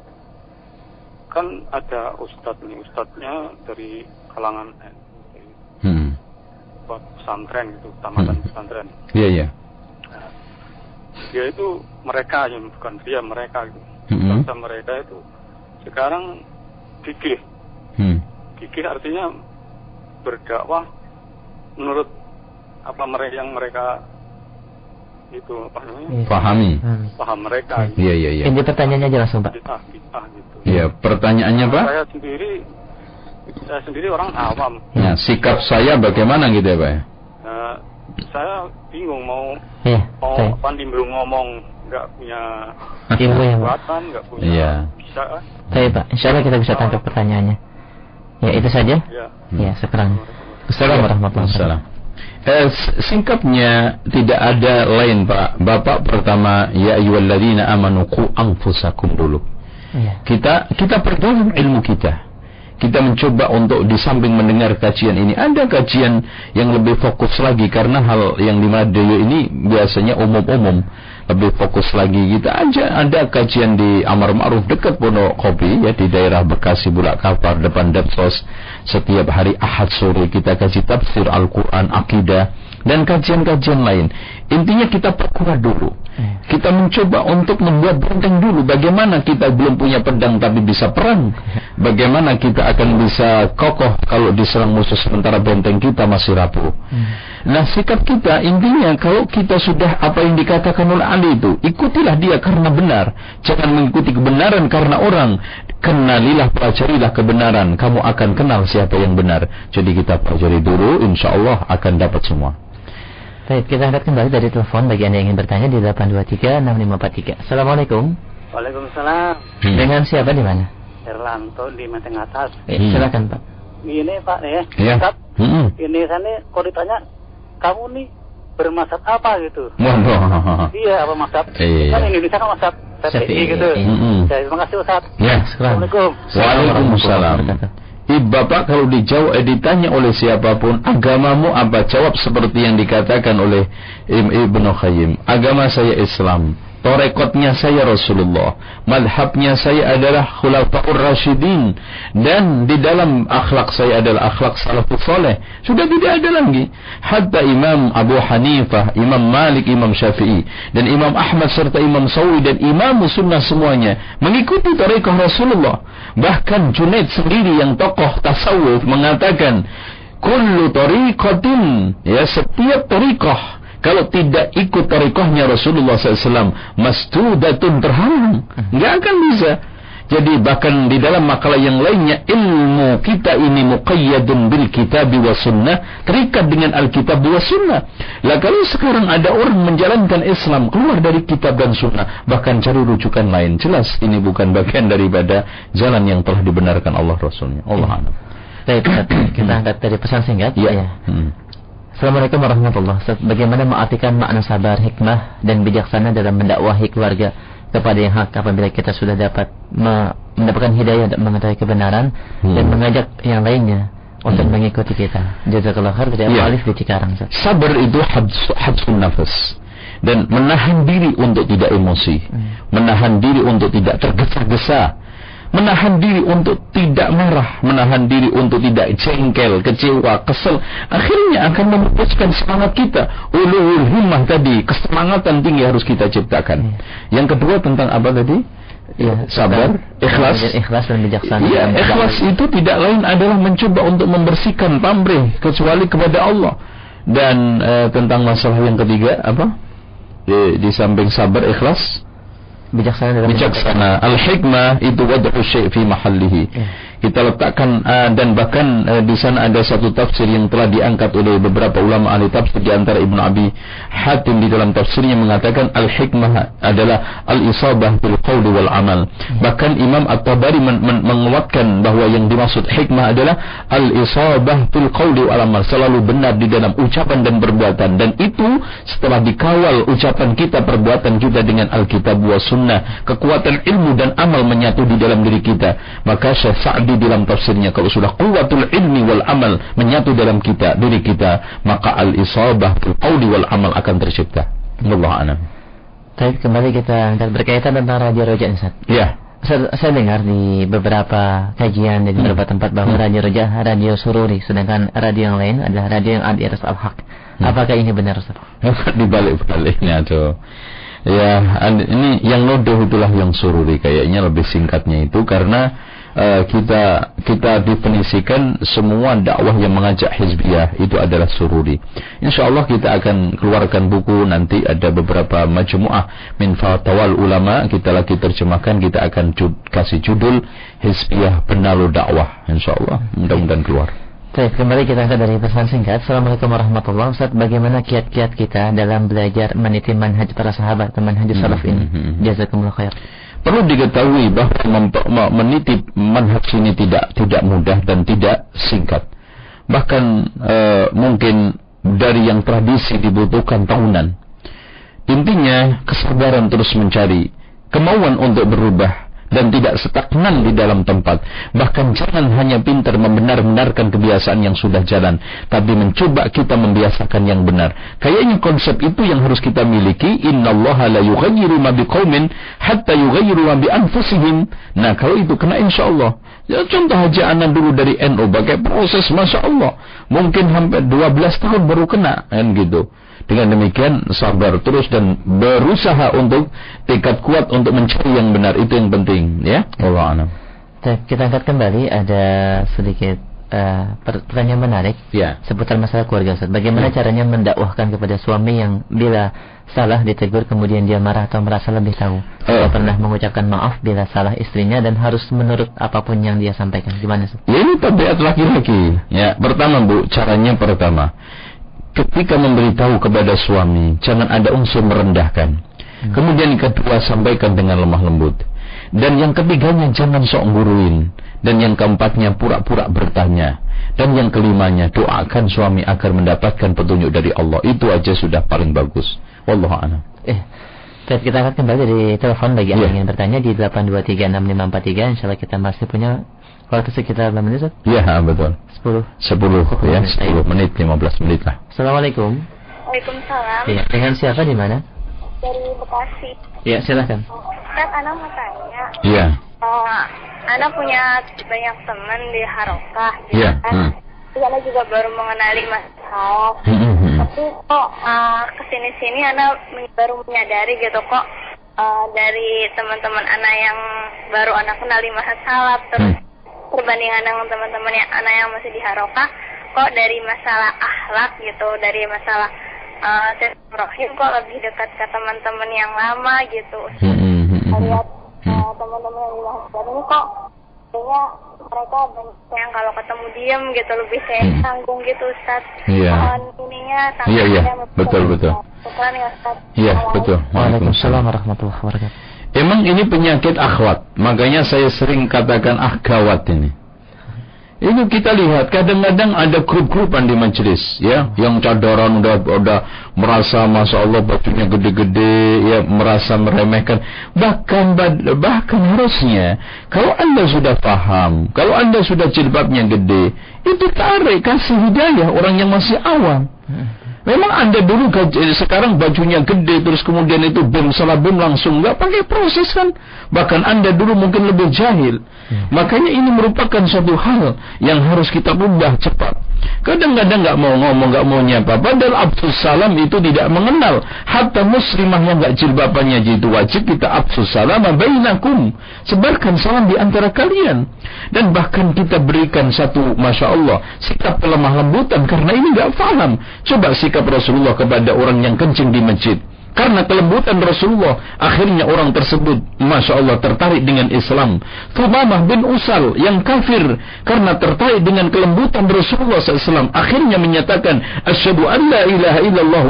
S7: kan ada ustadz nih ustadznya dari kalangan eh, dari
S1: Mm.
S7: Buat pesantren gitu tamatan
S1: Hmm.
S7: pesantren
S1: Iya, iya.
S7: Nah, dia itu mereka yang bukan dia mereka gitu.
S1: Mm,
S7: Bangsa mereka itu sekarang gigih
S1: mm,
S8: fikih artinya berdakwah menurut apa mereka yang mereka itu apa namanya
S2: Iya.
S1: Pahami.
S2: Hmm.
S8: paham mereka
S1: Iya, iya, iya.
S2: Ini pertanyaannya aja langsung Pak.
S8: gitu
S1: Iya, pertanyaannya Pak?
S8: saya sendiri saya sendiri orang awam
S1: Ya, sikap saya bagaimana gitu ya Pak? ya?
S8: Nah, saya bingung mau
S2: Iya.
S8: mau
S2: Saya.
S8: apa baru ngomong nggak punya
S2: Ilmu ya Pak.
S8: kekuatan nggak punya
S1: Iya.
S8: bisa kan
S2: Saya Pak. Insya Allah kita bisa tangkap pertanyaannya. Ya itu saja.
S8: ya
S2: Ya sekarang. Assalamualaikum warahmatullahi
S1: Assalam.
S2: wabarakatuh.
S1: Eh, singkatnya tidak ada lain Pak. Bapak pertama ya ayyuhalladzina amanu qu anfusakum dulu.
S2: Iya.
S1: Kita kita perdalam ilmu kita. Kita mencoba untuk di samping mendengar kajian ini ada kajian yang lebih fokus lagi karena hal yang di radio ini biasanya umum-umum. Lebih fokus lagi kita aja. Ada kajian di Amar Ma'ruf dekat Kopi ya di daerah Bekasi Bulak Kapar depan Depsos. Setiap hari Ahad sore kita kaji tafsir Al-Quran akidah dan kajian-kajian lain. Intinya kita perkuat dulu.
S2: Hmm.
S1: kita mencoba untuk membuat benteng dulu. Bagaimana kita belum punya pedang tapi bisa perang? Bagaimana kita akan bisa kokoh kalau diserang musuh sementara benteng kita masih rapuh? Nah sikap kita intinya kalau kita sudah apa yang dikatakan oleh Ali itu ikutilah dia karena benar. Jangan mengikuti kebenaran karena orang. Kenalilah pelajarilah kebenaran. Kamu akan kenal siapa yang benar. Jadi kita pelajari dulu insya Allah akan dapat semua
S2: Baik, kita angkat kembali dari telepon bagi Anda yang ingin bertanya di 8236543. Assalamualaikum.
S7: Waalaikumsalam.
S1: Hmm.
S2: Dengan siapa di mana?
S7: Erlanto di Menteng Atas.
S2: Eh,
S1: Hmm.
S2: Silakan Pak.
S7: Ini Pak nih,
S1: ya
S7: Ustaz,
S1: Hmm.
S7: ini sana kalau ditanya kamu nih bermasab apa gitu?
S1: Waduh.
S7: Iya apa masab?
S1: Iya.
S7: Kan Indonesia kan masab
S2: Syafi'i.
S7: PPI gitu.
S1: Mm-mm.
S7: Ya, terima kasih Ustaz.
S1: Ya.
S2: Sekarang.
S7: Assalamualaikum.
S1: Waalaikumsalam. Ibu bapak kalau dijawab eh, ditanya oleh siapa pun agamamu apa? Jawab seperti yang dikatakan oleh Ibnu Qayyim agama saya Islam Torekotnya saya Rasulullah. Madhabnya saya adalah Khulafaur Rashidin Dan di dalam akhlak saya adalah akhlak salafus soleh Sudah tidak ada lagi. Hatta Imam Abu Hanifah Imam Malik, Imam Syafi'i Dan Imam Ahmad serta Imam Sawi Dan Imam Sunnah semuanya Mengikuti tarekat Rasulullah. Bahkan Junaid sendiri yang tokoh tasawuf Mengatakan Kullu tariqatin Ya setiap tariqah kalau tidak ikut tarikohnya Rasulullah SAW masdudatun terhalang nggak akan bisa jadi bahkan di dalam makalah yang lainnya ilmu kita ini muqayyadun bil kitab wa sunnah terikat dengan alkitab wa sunnah lah kalau sekarang ada orang menjalankan Islam keluar dari kitab dan sunnah bahkan cari rujukan lain jelas ini bukan bagian daripada jalan yang telah dibenarkan Allah Rasulnya Allah.
S2: Baik, kita angkat dari pesan singkat.
S1: ya
S2: Ya.
S1: Hmm.
S2: Assalamualaikum warahmatullahi wabarakatuh. Bagaimana mengartikan makna sabar, hikmah, dan bijaksana dalam mendakwahi keluarga kepada yang hak apabila kita sudah dapat me- mendapatkan hidayah untuk mengetahui kebenaran
S1: Hmm.
S2: dan mengajak yang lainnya untuk mengikuti kita. Jazakallah khair dari
S1: Iya.
S2: Alif di Cikarang.
S1: Sabar itu habs, habsun nafas dan menahan diri untuk tidak emosi, menahan diri untuk tidak tergesa-gesa, menahan diri untuk tidak marah, menahan diri untuk tidak jengkel, kecewa, kesel. Akhirnya akan memupuskan semangat kita. Ulul himmah tadi, kesemangatan tinggi harus kita ciptakan. Yang kedua tentang apa tadi?
S2: Ya,
S1: sabar, ikhlas.
S2: ikhlas dan bijaksana. Dalam
S1: ikhlas itu tidak lain adalah mencoba untuk membersihkan pamrih kecuali kepada Allah. Dan eh, tentang masalah yang ketiga apa? Di, di samping sabar, ikhlas,
S2: bijaksana dalam
S1: bijaksana. Al-hikmah itu wad'u syai' fi mahallihi. Kita letakkan eh, dan bahkan eh, di sana ada satu tafsir yang telah diangkat oleh beberapa ulama ahli tafsir di antara Ibnu Abi Hatim di dalam tafsirnya mengatakan al-hikmah adalah al-isabah bil qawli wal amal. Bahkan Imam At-Tabari men- men- menguatkan bahwa yang dimaksud hikmah adalah al-isabah bil qawli wal amal, selalu benar di dalam ucapan dan perbuatan dan itu setelah dikawal ucapan kita perbuatan kita dengan Alkitab wa sunnah, kekuatan ilmu dan amal menyatu di dalam diri kita. Maka Syekh Sa'di di dalam tafsirnya. Kalau sudah kuwatul ilmi wal amal menyatu dalam kita diri kita maka al isabah fil wal amal akan tercipta. Allah a'lam.
S2: Baik, kembali kita berkaitan tentang Radio Roja Ustaz.
S1: ya.
S2: Saya, saya dengar di beberapa kajian dan di beberapa tempat bahwa Radio Roja radio sururi, sedangkan radio yang lain adalah radio yang ada di atas al-haq. Apakah ini benar Ustaz?
S1: di balik-baliknya tuh ya ini yang nuduh itulah yang sururi. Kayaknya lebih singkatnya itu karena uh, kita kita definisikan semua dakwah yang mengajak hizbiyah itu adalah sururi. Insyaallah kita akan keluarkan buku nanti ada beberapa majmuah min fatawal ulama kita lagi terjemahkan kita akan jud, kasih judul hizbiyah penalu dakwah insyaallah mudah-mudahan keluar.
S2: Baik, kembali kita angkat dari pesan singkat. Assalamualaikum warahmatullahi wabarakatuh. Bagaimana kiat-kiat kita dalam belajar meniti manhaj para sahabat, manhaj salaf ini? Jazakumullah khair.
S1: Perlu diketahui bahwa meniti manhaj ini tidak tidak mudah dan tidak singkat. Bahkan e, mungkin dari yang tradisi dibutuhkan tahunan. Intinya kesabaran terus mencari, kemauan untuk berubah, dan tidak stagnan di dalam tempat. Bahkan jangan hanya pintar membenar-benarkan kebiasaan yang sudah jalan, tapi mencoba kita membiasakan yang benar. Kayaknya konsep itu yang harus kita miliki. Innallaha la yughayyiru ma biqaumin hatta yughayyiru ma bi anfusihim. Nah, kalau itu kena insyaallah. Ya contoh haji anak dulu dari NU pakai proses Masya Allah. Mungkin hampir 12 tahun baru kena kan gitu. Dengan demikian sabar terus dan berusaha untuk tekad kuat untuk mencari yang benar itu yang penting ya. Allah alam.
S2: Kita angkat kembali ada sedikit uh, pertanyaan menarik
S1: ya.
S2: seputar masalah keluarga Ustaz. Bagaimana ya. caranya mendakwahkan kepada suami yang bila salah ditegur kemudian dia marah atau merasa lebih tahu uh. pernah mengucapkan maaf bila salah istrinya dan harus menurut apa pun yang dia sampaikan. Gimana Ustaz?
S1: Ya, ini tabiat laki-laki. Ya, pertama Bu, caranya pertama ketika memberitahu kepada suami, jangan ada unsur merendahkan. Hmm. Kemudian yang kedua, sampaikan dengan lemah lembut. Dan yang ketiganya, jangan sok nguruin. Dan yang keempatnya, pura-pura bertanya. Dan yang kelimanya, doakan suami agar mendapatkan petunjuk dari Allah. Itu aja sudah paling bagus. Wallahu a'lam.
S2: Eh, kita akan kembali dari telepon bagi yeah. yang ingin bertanya di 8236543. Insya Allah kita masih punya waktu sekitar berapa menit, Ustaz?
S1: Iya, betul.
S2: 10.
S1: 10 ya, 10 menit, 15 menit lah.
S2: Assalamualaikum.
S5: Waalaikumsalam.
S2: Iya, dengan siapa di mana?
S5: Dari Bekasi.
S2: Iya, silakan.
S5: Ustaz, Ana mau tanya.
S1: Iya.
S5: Uh, Ana punya banyak teman di Harokah.
S1: Iya.
S5: Kan? Hmm. Ana juga baru mengenali Mas Salaf. Hmm, hmm, hmm. Tapi kok uh, ke sini-sini Ana baru menyadari gitu kok uh, dari teman-teman Ana yang baru Ana kenali Mas Salaf terus hmm perbandingan dengan teman-teman yang anak yang masih di Harokah kok dari masalah akhlak gitu dari masalah uh, rohim kok lebih dekat ke teman-teman yang lama gitu.
S1: Hmm, hmm, hmm,
S5: lihat uh, teman-teman yang di Harokah ini kok kayaknya mereka banyak yang kalau ketemu diem gitu lebih kayak hmm. tanggung gitu Ustaz.
S1: Iya.
S5: Ininya
S1: iya iya. betul betul.
S5: Ya Ustaz.
S1: Iya betul.
S2: Waalaikumsalam warahmatullahi wabarakatuh
S1: Emang ini penyakit akhwat. Makanya saya sering katakan ah gawat ini. Ini kita lihat kadang-kadang ada grup-grupan di majelis ya yang cadaran udah udah merasa masya Allah bajunya gede-gede ya merasa meremehkan bahkan bahkan harusnya kalau anda sudah paham kalau anda sudah jilbabnya gede itu tarik kasih hidayah orang yang masih awam Memang anda dulu gaji, sekarang bajunya gede terus kemudian itu bom salah bom langsung nggak pakai proses kan? Bahkan anda dulu mungkin lebih jahil. Hmm. Makanya ini merupakan suatu hal yang harus kita ubah cepat. Kadang-kadang nggak mau ngomong, nggak mau nyapa. Padahal Abdul Salam itu tidak mengenal. Hatta muslimah yang nggak jilbabannya itu wajib kita Abdul Salam bainakum. Sebarkan salam di antara kalian. Dan bahkan kita berikan satu, masya Allah, sikap kelemah lembutan karena ini nggak paham. Coba sikap Rasulullah kepada orang yang kencing di masjid. Karena kelembutan Rasulullah, akhirnya orang tersebut, Masya Allah, tertarik dengan Islam. Thumamah bin Usal yang kafir, karena tertarik dengan kelembutan Rasulullah SAW, akhirnya menyatakan, Asyadu an la ilaha illallah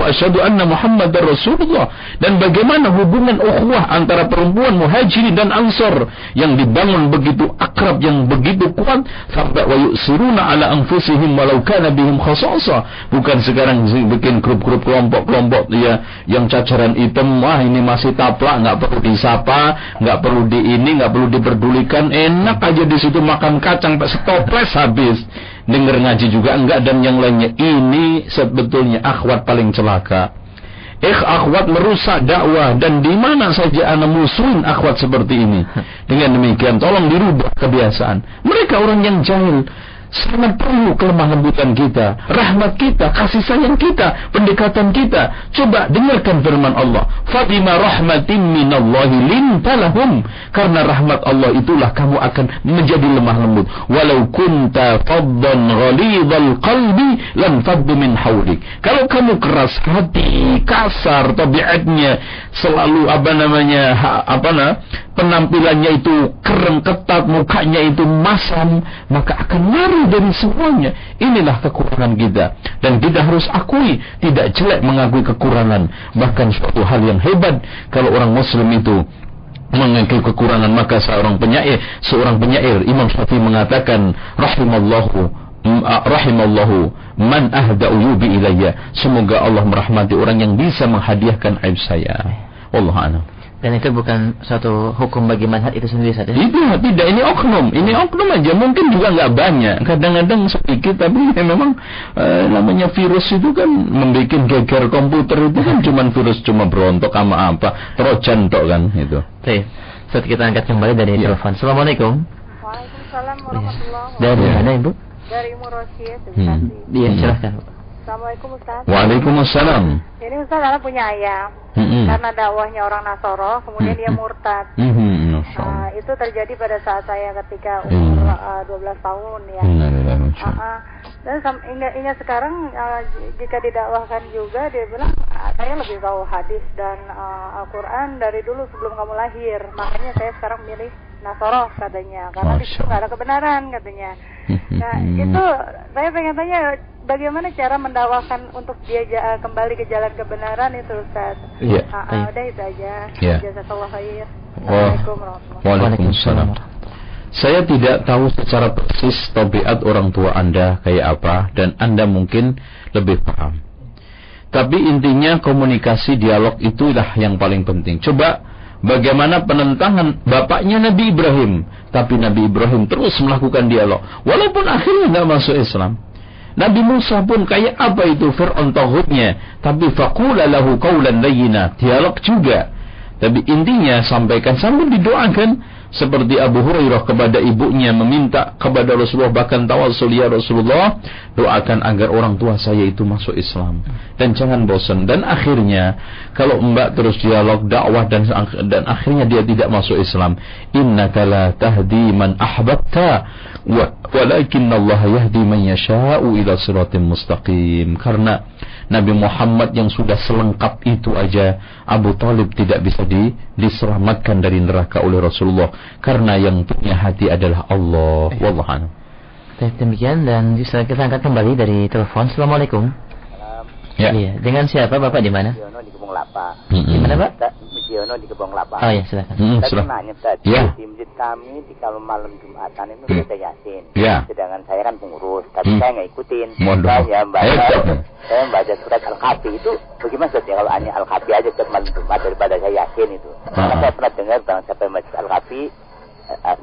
S1: anna Muhammad Rasulullah. Dan bagaimana hubungan ukhuwah antara perempuan muhajirin dan ansor, yang dibangun begitu akrab, yang begitu kuat, sampai wa yusiruna ala anfusihim walau kana bihim khasasa. Bukan sekarang bikin grup-grup kelompok-kelompok ya, yang cacat ajaran hitam wah ini masih taplak nggak perlu disapa nggak perlu di ini nggak perlu diperdulikan. Enak aja di situ makan kacang pak stoples habis. Denger ngaji juga enggak dan yang lainnya. Ini sebetulnya akhwat paling celaka. Eh akhwat merusak dakwah dan di mana saja anda musuhin akhwat seperti ini. Dengan demikian tolong dirubah kebiasaan. Mereka orang yang jahil sangat perlu kelemah lembutan kita, rahmat kita, kasih sayang kita, pendekatan kita. Coba dengarkan firman Allah. Fadima rahmatin minallahi lintalahum. Karena rahmat Allah itulah kamu akan menjadi lemah lembut. Walau kunta faddan ghalidhal qalbi lan faddu min hawlik. Kalau kamu keras hati, kasar tabiatnya, selalu apa namanya, ha, apa na, penampilannya itu keren ketat, mukanya itu masam, maka akan lari dari semuanya. Inilah kekurangan kita. Dan kita harus akui, tidak jelek mengakui kekurangan. Bahkan suatu hal yang hebat kalau orang muslim itu mengakui kekurangan maka seorang penyair seorang penyair Imam Syafi'i mengatakan rahimallahu rahimallahu man ahda uyubi ilayya semoga Allah merahmati orang yang bisa menghadiahkan aib saya Allah a'lam
S2: Dan itu bukan suatu hukum bagi manhaj itu sendiri saja.
S1: Tidak, tidak. Ini oknum. Ini oknum aja. Mungkin juga nggak banyak. Kadang-kadang sedikit. Tapi ya memang eh, namanya virus itu kan membuat geger komputer itu kan cuma virus cuma berontok sama apa. Trojan tok kan itu.
S2: Baik. Saat kita angkat kembali dari
S1: Ya.
S2: telepon. Assalamualaikum.
S6: Waalaikumsalam warahmatullahi
S2: Dari
S1: Ya.
S2: mana Ibu?
S6: Dari Ibu Rosie,
S1: Hmm.
S2: Iya,
S1: Hmm.
S2: silahkan.
S6: Assalamualaikum Ustaz.
S1: Waalaikumsalam.
S6: Ini Ustaz anak punya ayah.
S1: Hmm.
S6: Karena dakwahnya orang Nasoro, kemudian dia murtad.
S1: Hmm. Allah.
S6: Nah, itu terjadi pada saat saya ketika
S1: Iya.
S6: umur uh, 12 tahun ya. Ah, ah. Dan hingga, hingga sekarang uh, jika didakwahkan juga dia bilang "Ah, saya lebih tahu hadis dan uh, Al-Quran dari dulu sebelum kamu lahir. Makanya saya sekarang milih Nasoro katanya karena di situ
S1: Masya
S6: nggak ada kebenaran katanya. Nah
S1: Hmm.
S6: itu saya pengen tanya bagaimana cara mendakwakan untuk dia ja- kembali ke jalan kebenaran itu Ustaz.
S1: Iya.
S6: Ah, ah, udah itu aja.
S1: Iya.
S6: Jazakallah khair. Assalamualaikum
S1: Waalaikumsalam. Saya tidak tahu secara persis tabiat orang tua Anda kayak apa dan Anda mungkin lebih paham. Tapi intinya komunikasi dialog itulah yang paling penting. Coba bagaimana penentangan bapaknya Nabi Ibrahim, tapi Nabi Ibrahim terus melakukan dialog walaupun akhirnya tidak masuk Islam. Nabi Musa pun kayak apa itu Fir'aun tauhidnya, tapi faqula lahu qawlan layyina, dialog juga. Tapi intinya sampaikan sambil didoakan. Seperti Abu Hurairah kepada ibunya meminta kepada Rasulullah bahkan tawasul ya Rasulullah doakan agar orang tua saya itu masuk Islam. Dan jangan bosan. Dan akhirnya kalau mbak terus dialog dakwah dan dan akhirnya dia tidak masuk Islam. Innaka la tahdi man ahbabta wa walakin Allah yahdi man yasha'u ila siratim mustaqim. Karena Nabi Muhammad yang sudah selengkap itu aja Abu Talib tidak bisa di, diselamatkan dari neraka oleh Rasulullah. Karena yang punya hati adalah Allah. Wallahu a'lam.
S2: Baik, demikian dan bisa kita angkat kembali dari telepon. Assalamualaikum.
S1: Ya.
S2: Iya, dengan siapa Bapak di mana?
S9: Mujiono di Kebong Lapa.
S1: Mm-mm.
S2: Di mana Pak?
S9: Mujiono di Kebong Lapa.
S2: Oh ya, silakan.
S1: Mm,
S9: Tadi
S1: silah.
S9: nanya tadi
S1: Ya.
S9: di masjid kami di kalau malam Jumatan itu
S1: Hmm.
S9: baca Yasin.
S1: Ya.
S9: Sedangkan saya kan pengurus, tapi
S1: Hmm.
S9: saya nggak ikutin. Saya baca,
S1: Hebat.
S9: saya baca surat Al-Kafi itu bagaimana Ustaz ya kalau hanya Al-Kafi aja setiap malam Jumat daripada saya Yasin itu. Karena
S1: Ah.
S9: saya pernah dengar bang Al-Kafi eh, eh,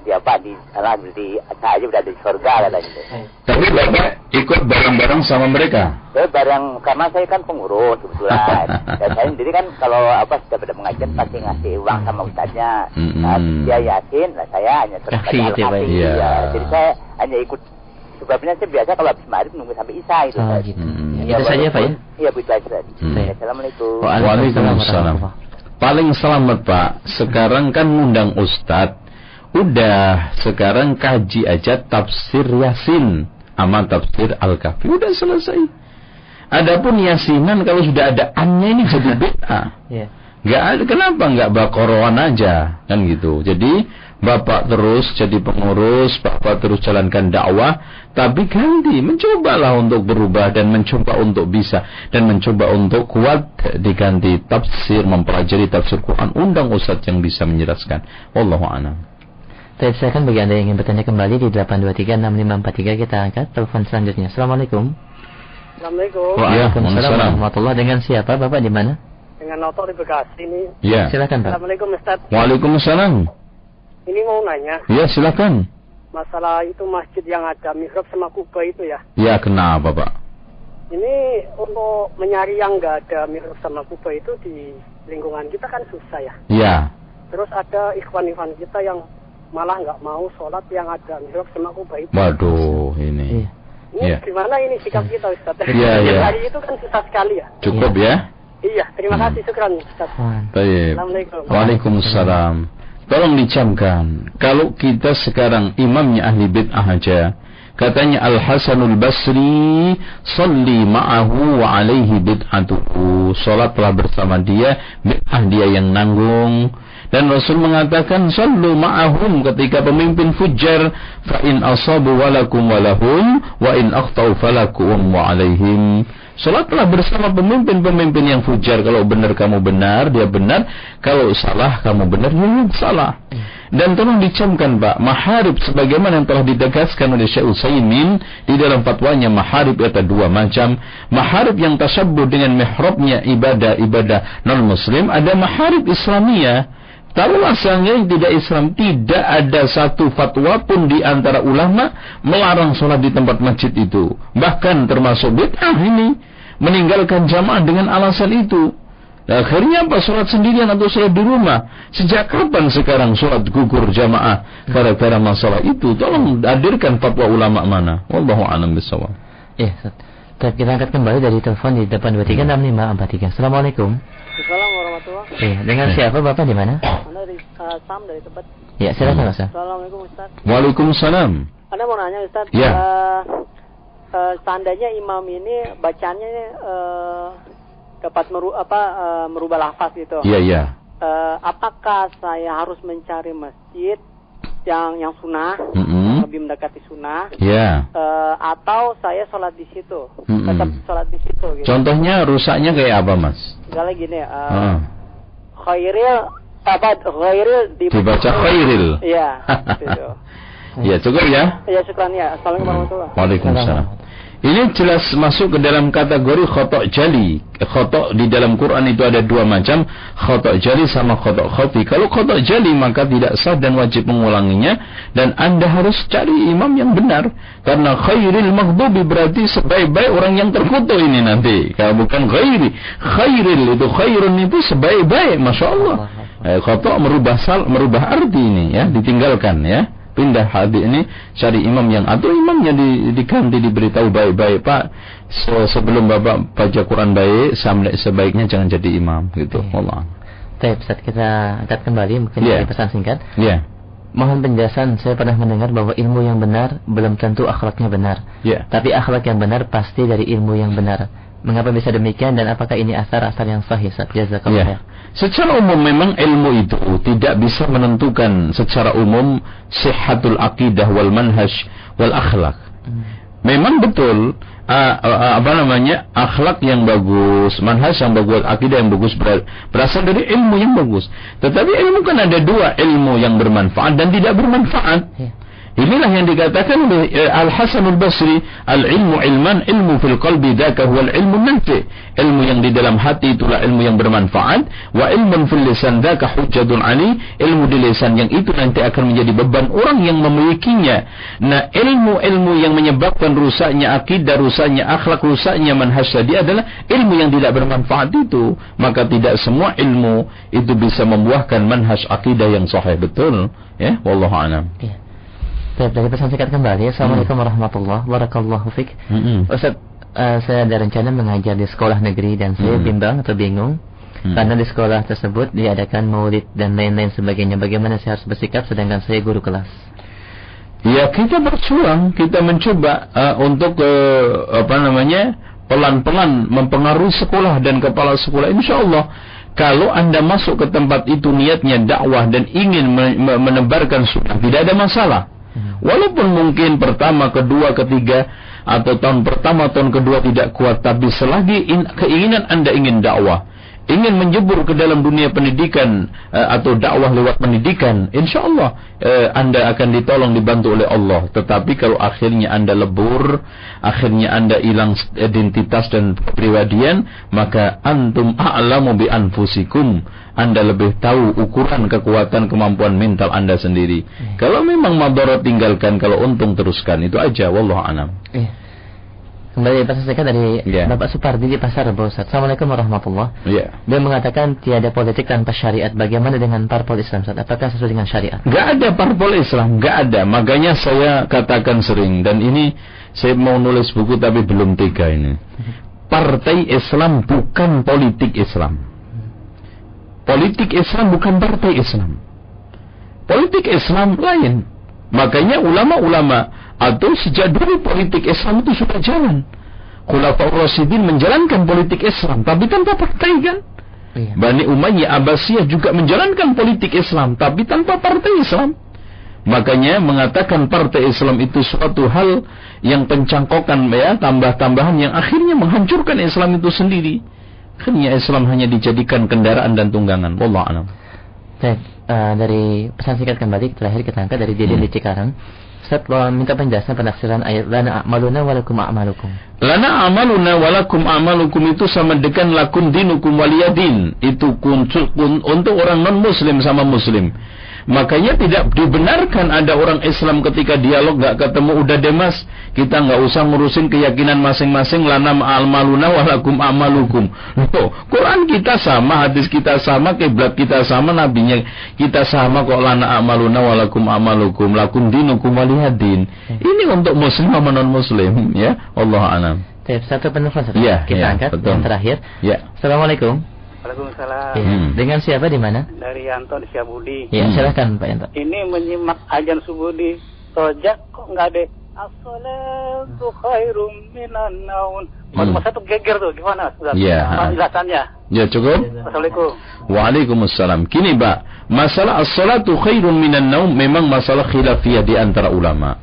S9: di apa di alah, di saya aja berada di surga katanya. gitu.
S1: Tapi Bapak ikut bareng-bareng sama mereka.
S9: Saya bareng karena saya kan pengurus kebetulan. Dan saya sendiri kan kalau apa sudah pada pengajian pasti ngasih uang sama ustaznya. Nah, dia yakin, nah saya hanya terus
S2: ya.
S9: Ya. Jadi saya hanya ikut. Sebabnya saya biasa kalau habis maghrib nunggu sampai isya itu.
S2: Oh, gitu.
S1: Hmm.
S2: Ya, itu saja Pak ya.
S9: Iya, Bu itu aja.
S1: Hmm.
S9: Ya, Assalamualaikum.
S1: Waalaikumsalam. Paling selamat Pak. Sekarang kan ngundang Ustadz. Udah, sekarang kaji aja tafsir Yasin sama tafsir Al-Kahfi. Udah selesai. Adapun Yasinan kalau sudah ada annya ini jadi bid'ah.
S2: Iya.
S1: Gak ada, kenapa nggak bakoroan aja kan gitu. Jadi bapak terus jadi pengurus, bapak terus jalankan dakwah, tapi ganti, mencobalah untuk berubah dan mencoba untuk bisa dan mencoba untuk kuat diganti tafsir, mempelajari tafsir Quran, undang ustadz yang bisa menjelaskan. Wallahu a'lam.
S2: Baik, silakan bagi Anda yang ingin bertanya kembali di 8236543 kita angkat telepon selanjutnya. Assalamualaikum.
S7: Assalamualaikum.
S2: Waalaikumsalam
S1: Waalaikumsalam.
S2: warahmatullahi Dengan siapa Bapak di mana?
S7: Dengan Noto di Bekasi ini.
S1: Ya.
S2: Silakan Pak.
S7: Assalamualaikum Ustaz.
S1: Waalaikumsalam.
S7: Ini mau nanya
S1: Ya silakan.
S7: masalah itu masjid yang ada mihrab sama kubah itu ya.
S1: Ya kenapa pak?
S7: Ini untuk mencari yang nggak ada mihrab sama kubah itu di lingkungan kita kan susah ya.
S1: Ya.
S7: Terus ada ikhwan-ikhwan kita yang
S10: malah nggak mau sholat yang ada mihrab sama kubah itu.
S1: Waduh, ini.
S10: Ini
S1: Iya.
S10: gimana ini sikap kita Ustaz?
S1: Iya, iya.
S10: Hari itu kan susah sekali ya.
S1: Cukup ya?
S10: Iya, terima
S1: Hmm.
S10: kasih syukran Ustaz.
S1: Baik.
S10: Assalamualaikum.
S1: Waalaikumsalam. Tolong dicamkan. Kalau kita sekarang imamnya ahli bid'ah aja, katanya Al Hasanul Basri, salli ma'ahu wa alaihi bid'atuhu. Salatlah bersama dia, bid'ah dia yang nanggung. Dan Rasul mengatakan sallu ma'ahum ketika pemimpin fujar fa in asabu walakum walahum wa in akhtau falakum wa alaihim. Salatlah bersama pemimpin-pemimpin yang fujar. Kalau benar kamu benar, dia benar. Kalau salah kamu benar, dia salah. Dan tolong dicamkan Pak, maharib sebagaimana yang telah ditegaskan oleh Syekh Utsaimin di dalam fatwanya maharib ada dua macam. Maharib yang tasabbuh dengan mihrabnya ibadah-ibadah non-muslim, ada maharib Islamiyah. Taruhlah seandainya yang tidak Islam tidak ada satu fatwa pun di antara ulama melarang sholat di tempat masjid itu. Bahkan termasuk bid'ah ini meninggalkan jamaah dengan alasan itu. Nah, akhirnya apa sholat sendirian atau sholat di rumah? Sejak kapan sekarang sholat gugur jamaah gara-gara masalah itu? Tolong hadirkan fatwa ulama mana? Wallahu a'lam bishawab.
S2: Ustaz. Baik, kita angkat kembali dari telepon di depan 236543. Assalamualaikum.
S10: Assalamualaikum warahmatullahi
S2: Iya, dengan siapa Bapak di mana?
S10: Anda dari uh, Sam dari tempat.
S2: Ya, silakan Ustaz.
S10: Assalamualaikum Ustaz.
S1: Waalaikumsalam.
S10: Anda mau nanya Ustaz,
S1: Ya.
S10: eh, eh, seandainya imam ini bacanya eh, dapat meru apa eh, merubah lafaz gitu.
S1: Iya, iya.
S10: Eh, apakah saya harus mencari masjid yang yang sunnah,
S1: Mm-mm.
S10: lebih mendekati sunnah,
S1: Ya.
S10: eh, atau saya sholat di situ,
S1: Mm-mm.
S10: tetap sholat di situ gitu.
S1: Contohnya rusaknya kayak apa, Mas?
S10: Misalnya gini, eh,
S1: Ah.
S10: khairil apa khairil
S1: Dibaca khairil.
S10: Iya. gitu.
S1: Ya, cukup ya.
S10: Ya syukran ya. Assalamualaikum warahmatullahi
S1: Waalaikumsalam. Ini jelas masuk ke dalam kategori khotok jali. Khotok di dalam Quran itu ada dua macam, khotok jali sama khotok khafi. Kalau khotok jali maka tidak sah dan wajib mengulanginya dan Anda harus cari imam yang benar karena khairil maghdubi berarti sebaik-baik orang yang terkutuk ini nanti. Kalau bukan khairi, khairil itu khairun itu sebaik-baik, masya Allah. Eh, khotok merubah sal, merubah arti ini ya, ditinggalkan ya pindah hadis ini cari imam yang atau imamnya di, diganti diberitahu baik-baik Pak se- sebelum Bapak baca Quran baik sampai sebaiknya jangan jadi imam gitu Allah
S2: Baik, Ustaz, kita angkat kembali mungkin
S1: Iya.
S2: dari pesan singkat.
S1: ya
S2: Mohon penjelasan, saya pernah mendengar bahwa ilmu yang benar belum tentu akhlaknya benar.
S1: ya
S2: Tapi akhlak yang benar pasti dari ilmu yang benar. Mengapa bisa demikian dan apakah ini asar-asar yang sahih? Jazakallah
S1: ya secara umum memang ilmu itu tidak bisa menentukan secara umum sihatul aqidah wal manhaj wal akhlak memang betul ah, ah, apa namanya akhlak yang bagus, manhaj yang bagus, akidah yang bagus ber- berasal dari ilmu yang bagus. Tetapi ilmu kan ada dua, ilmu yang bermanfaat dan tidak bermanfaat. Inilah yang dikatakan oleh eh, Al Hasan Al Basri, al ilmu ilman, ilmu fil qalbi dzaka huwal ilmu nafi. Ilmu yang di dalam hati itulah ilmu yang bermanfaat, wa ilmun fil lisan dzaka hujjatun ali, ilmu di lisan yang itu nanti akan menjadi beban orang yang memilikinya. Nah, ilmu-ilmu yang menyebabkan rusaknya akidah, rusaknya akhlak, rusaknya manhaj tadi adalah ilmu yang tidak bermanfaat itu. Maka tidak semua ilmu itu bisa membuahkan manhaj akidah yang sahih betul. Ya, wallahu a'lam.
S2: Baik, dari pesan singkat kembali. Assalamualaikum warahmatullahi wabarakatuh. Fik.
S1: Mm-mm.
S2: Ustaz, eh, saya ada rencana mengajar di sekolah negeri dan saya
S1: Hmm.
S2: bimbang atau bingung
S1: Hmm.
S2: karena di sekolah tersebut diadakan maulid dan lain-lain sebagainya. Bagaimana saya harus bersikap sedangkan saya guru kelas?
S1: Ya kita berjuang, kita mencoba uh, untuk uh, apa namanya pelan-pelan mempengaruhi sekolah dan kepala sekolah. Insya Allah kalau anda masuk ke tempat itu niatnya dakwah dan ingin me- me- menebarkan sunnah tidak ada masalah. Walaupun mungkin pertama, kedua, ketiga atau tahun pertama, tahun kedua tidak kuat, tapi selagi in- keinginan anda ingin dakwah, ingin menjebur ke dalam dunia pendidikan eh, atau dakwah lewat pendidikan, insya Allah eh, anda akan ditolong dibantu oleh Allah. Tetapi kalau akhirnya anda lebur, akhirnya anda hilang identitas dan kepribadian, maka antum a'lamu bi anfusikum. Anda lebih tahu ukuran kekuatan kemampuan mental anda sendiri. Kalau memang madarat tinggalkan, kalau untung teruskan. Itu aja. Wallahu a'lam.
S2: Iya. Kembali pesan singkat dari
S1: Ya.
S2: Bapak Supardi di Pasar Rebo Ustaz. Assalamualaikum warahmatullah.
S1: Ya.
S2: Dia mengatakan tiada politik tanpa syariat. Bagaimana dengan parpol Islam Ustaz? Apakah sesuai dengan syariat?
S1: Gak ada parpol Islam, gak ada. Makanya saya katakan sering dan ini saya mau nulis buku tapi belum tega ini. Partai Islam bukan politik Islam. Politik Islam bukan partai Islam. Politik Islam lain. Makanya ulama-ulama atau sejak dulu politik Islam itu sudah jalan. Khulafaur Rasyidin menjalankan politik Islam tapi tanpa partai kan?
S2: Iya.
S1: Bani Umayyah Abbasiyah juga menjalankan politik Islam tapi tanpa partai Islam. Makanya mengatakan partai Islam itu suatu hal yang pencangkokan ya tambah-tambahan yang akhirnya menghancurkan Islam itu sendiri. Akhirnya Islam hanya dijadikan kendaraan dan tunggangan. Wallah alam.
S2: Baik, eh, dari pesan singkat kembali terakhir kita angkat dari Dede
S1: Hmm.
S2: di Cikarang. Ustaz minta penjelasan penafsiran ayat lana a'maluna walakum a'malukum.
S1: Lana amaluna walakum amalukum itu sama dengan lakum dinukum waliyadin. Itu kun, kun- untuk orang non muslim sama muslim. Makanya tidak dibenarkan ada orang Islam ketika dialog nggak ketemu udah deh mas kita nggak usah ngurusin keyakinan masing-masing lana amaluna walakum amalukum. Loh, Quran kita sama, hadis kita sama, kiblat kita sama, nabinya kita sama kok lana amaluna walakum amalukum lakum dinukum waliyadin. Ini untuk muslim sama non muslim ya. Allah alam.
S2: Baik, satu penelpon Ustaz.
S1: Iya,
S2: kita
S1: iya,
S2: angkat
S1: betul.
S2: yang terakhir.
S1: Ya.
S2: Assalamualaikum.
S8: Waalaikumsalam.
S2: Iya.
S1: Hmm.
S2: Dengan siapa di mana?
S8: Dari Anton Syabudi.
S2: Ya,
S1: Hmm.
S2: silakan Pak Yanto.
S8: Ini menyimak ajan subuh di Tojak kok nggak ada As-salatu khairum minan naun.
S1: Hmm.
S8: Masa tuh geger tuh gimana? Ustaz?
S1: Iya.
S8: Penjelasannya.
S1: Ya cukup.
S8: Assalamualaikum.
S1: Waalaikumsalam. Kini, Pak, masalah as-salatu khairun minan naum memang masalah khilafiyah di antara ulama.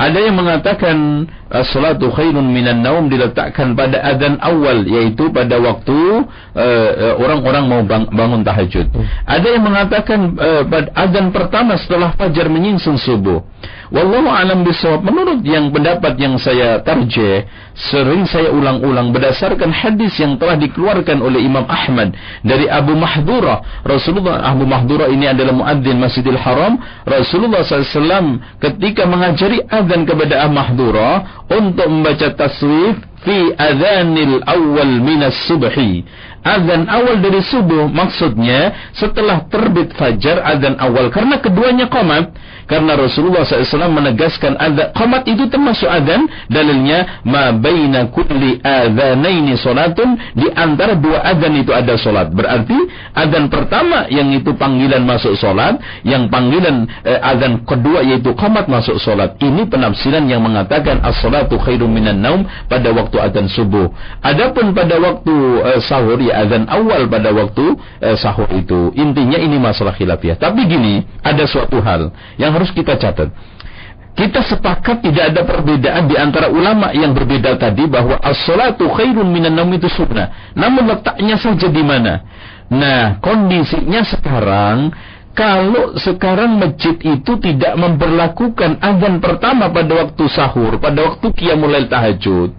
S1: Ada yang mengatakan as-salatu khairun minan naum diletakkan pada adzan awal yaitu pada waktu eh, eh, orang-orang mau bang- bangun tahajud. Ada yang mengatakan eh, pada adzan pertama setelah fajar menyingsing subuh. Wallahu alam bisawab. Menurut yang pendapat yang saya tarjih, sering saya ulang-ulang berdasarkan hadis yang telah dikeluarkan oleh Imam Ahmad dari Abu Mahdura. Rasulullah Abu Mahdura ini adalah muadzin Masjidil Haram. Rasulullah SAW ketika mengajari azan kepada Abu Mahdura untuk membaca taswif fi adzanil awal minas subhi. Azan awal dari subuh maksudnya setelah terbit fajar azan awal. Karena keduanya qomat karena Rasulullah SAW menegaskan azan qomat itu termasuk azan. Dalilnya ma baina kulli adzanaini salatun di antara dua azan itu ada salat berarti azan pertama yang itu panggilan masuk salat yang panggilan eh, azan kedua yaitu qomat masuk salat ini penafsiran yang mengatakan as-salatu khairum minan naum pada waktu azan subuh. Adapun pada waktu eh, sahur azan awal pada waktu eh, sahur itu intinya ini masalah khilafiyah tapi gini ada suatu hal yang harus kita catat kita sepakat tidak ada perbedaan di antara ulama yang berbeda tadi bahwa as-salatu khairun minan naum itu sunnah. Namun letaknya saja di mana? Nah, kondisinya sekarang kalau sekarang masjid itu tidak memperlakukan azan pertama pada waktu sahur, pada waktu qiyamul lail tahajud,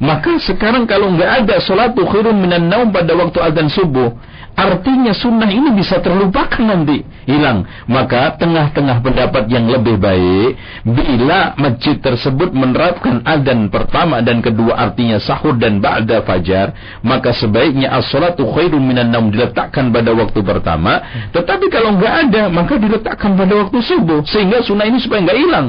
S1: maka sekarang kalau nggak ada salatu khairun minan naum pada waktu azan subuh, artinya sunnah ini bisa terlupakan nanti, hilang. Maka tengah-tengah pendapat yang lebih baik, bila masjid tersebut menerapkan azan pertama dan kedua artinya sahur dan ba'da fajar, maka sebaiknya as-salatu khairun minan naum diletakkan pada waktu pertama, tetapi kalau nggak ada, maka diletakkan pada waktu subuh, sehingga sunnah ini supaya nggak hilang.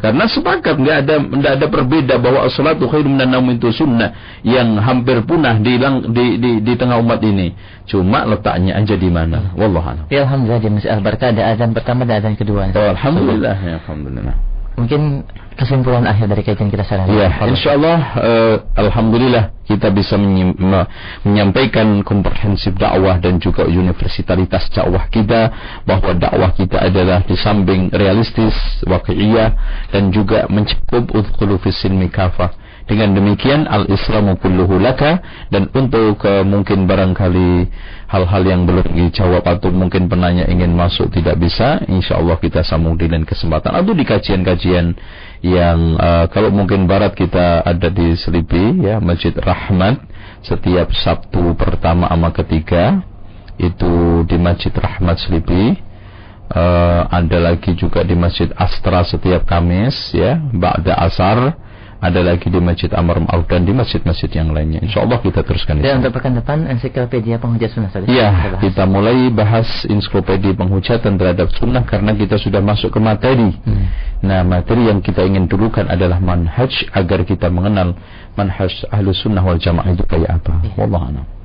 S1: Karena sepakat nggak ada nggak ada perbeda bahwa as-salatu khairun minan naum itu sunnah yang hampir punah di, di, di, di tengah umat ini. Cuma letaknya aja di mana. Wallahu a'lam.
S2: Ya Alhamdulillah di Masjid Al-Barkah ada azan pertama dan azan kedua.
S1: Oh, alhamdulillah ya alhamdulillah.
S2: Mungkin kesimpulan akhir dari kajian kita sekarang.
S1: Ya, insyaallah eh, alhamdulillah kita bisa menyampaikan komprehensif dakwah dan juga universalitas dakwah kita bahwa dakwah kita adalah di samping realistis, waqi'iyah dan juga mencakup udkhulu fis silmi kafah. Dengan demikian al-islamu kulluhu laka dan untuk eh, mungkin barangkali hal-hal yang belum dijawab atau mungkin penanya ingin masuk tidak bisa, insyaallah kita sambung di lain kesempatan. Atau di kajian-kajian yang eh, kalau mungkin barat kita ada di Selipi ya Masjid Rahmat setiap Sabtu pertama sama ketiga itu di Masjid Rahmat Selipi. Eh, ada lagi juga di Masjid Astra setiap Kamis ya Ba'da Asar ada lagi di Masjid Amar Ma'ruf dan di masjid-masjid yang lainnya. Insya Allah kita teruskan
S2: Dan untuk pekan depan ensiklopedia penghujat sunnah Ustaz.
S1: Ya,
S2: Kita
S1: kita mulai bahas ensiklopedia penghujatan terhadap sunnah karena kita sudah masuk ke materi.
S2: Hmm.
S1: Nah, materi yang kita ingin dulukan adalah manhaj agar kita mengenal manhaj ahlu sunnah wal jamaah itu kayak apa.
S2: Iya.
S1: Wallahu a'lam.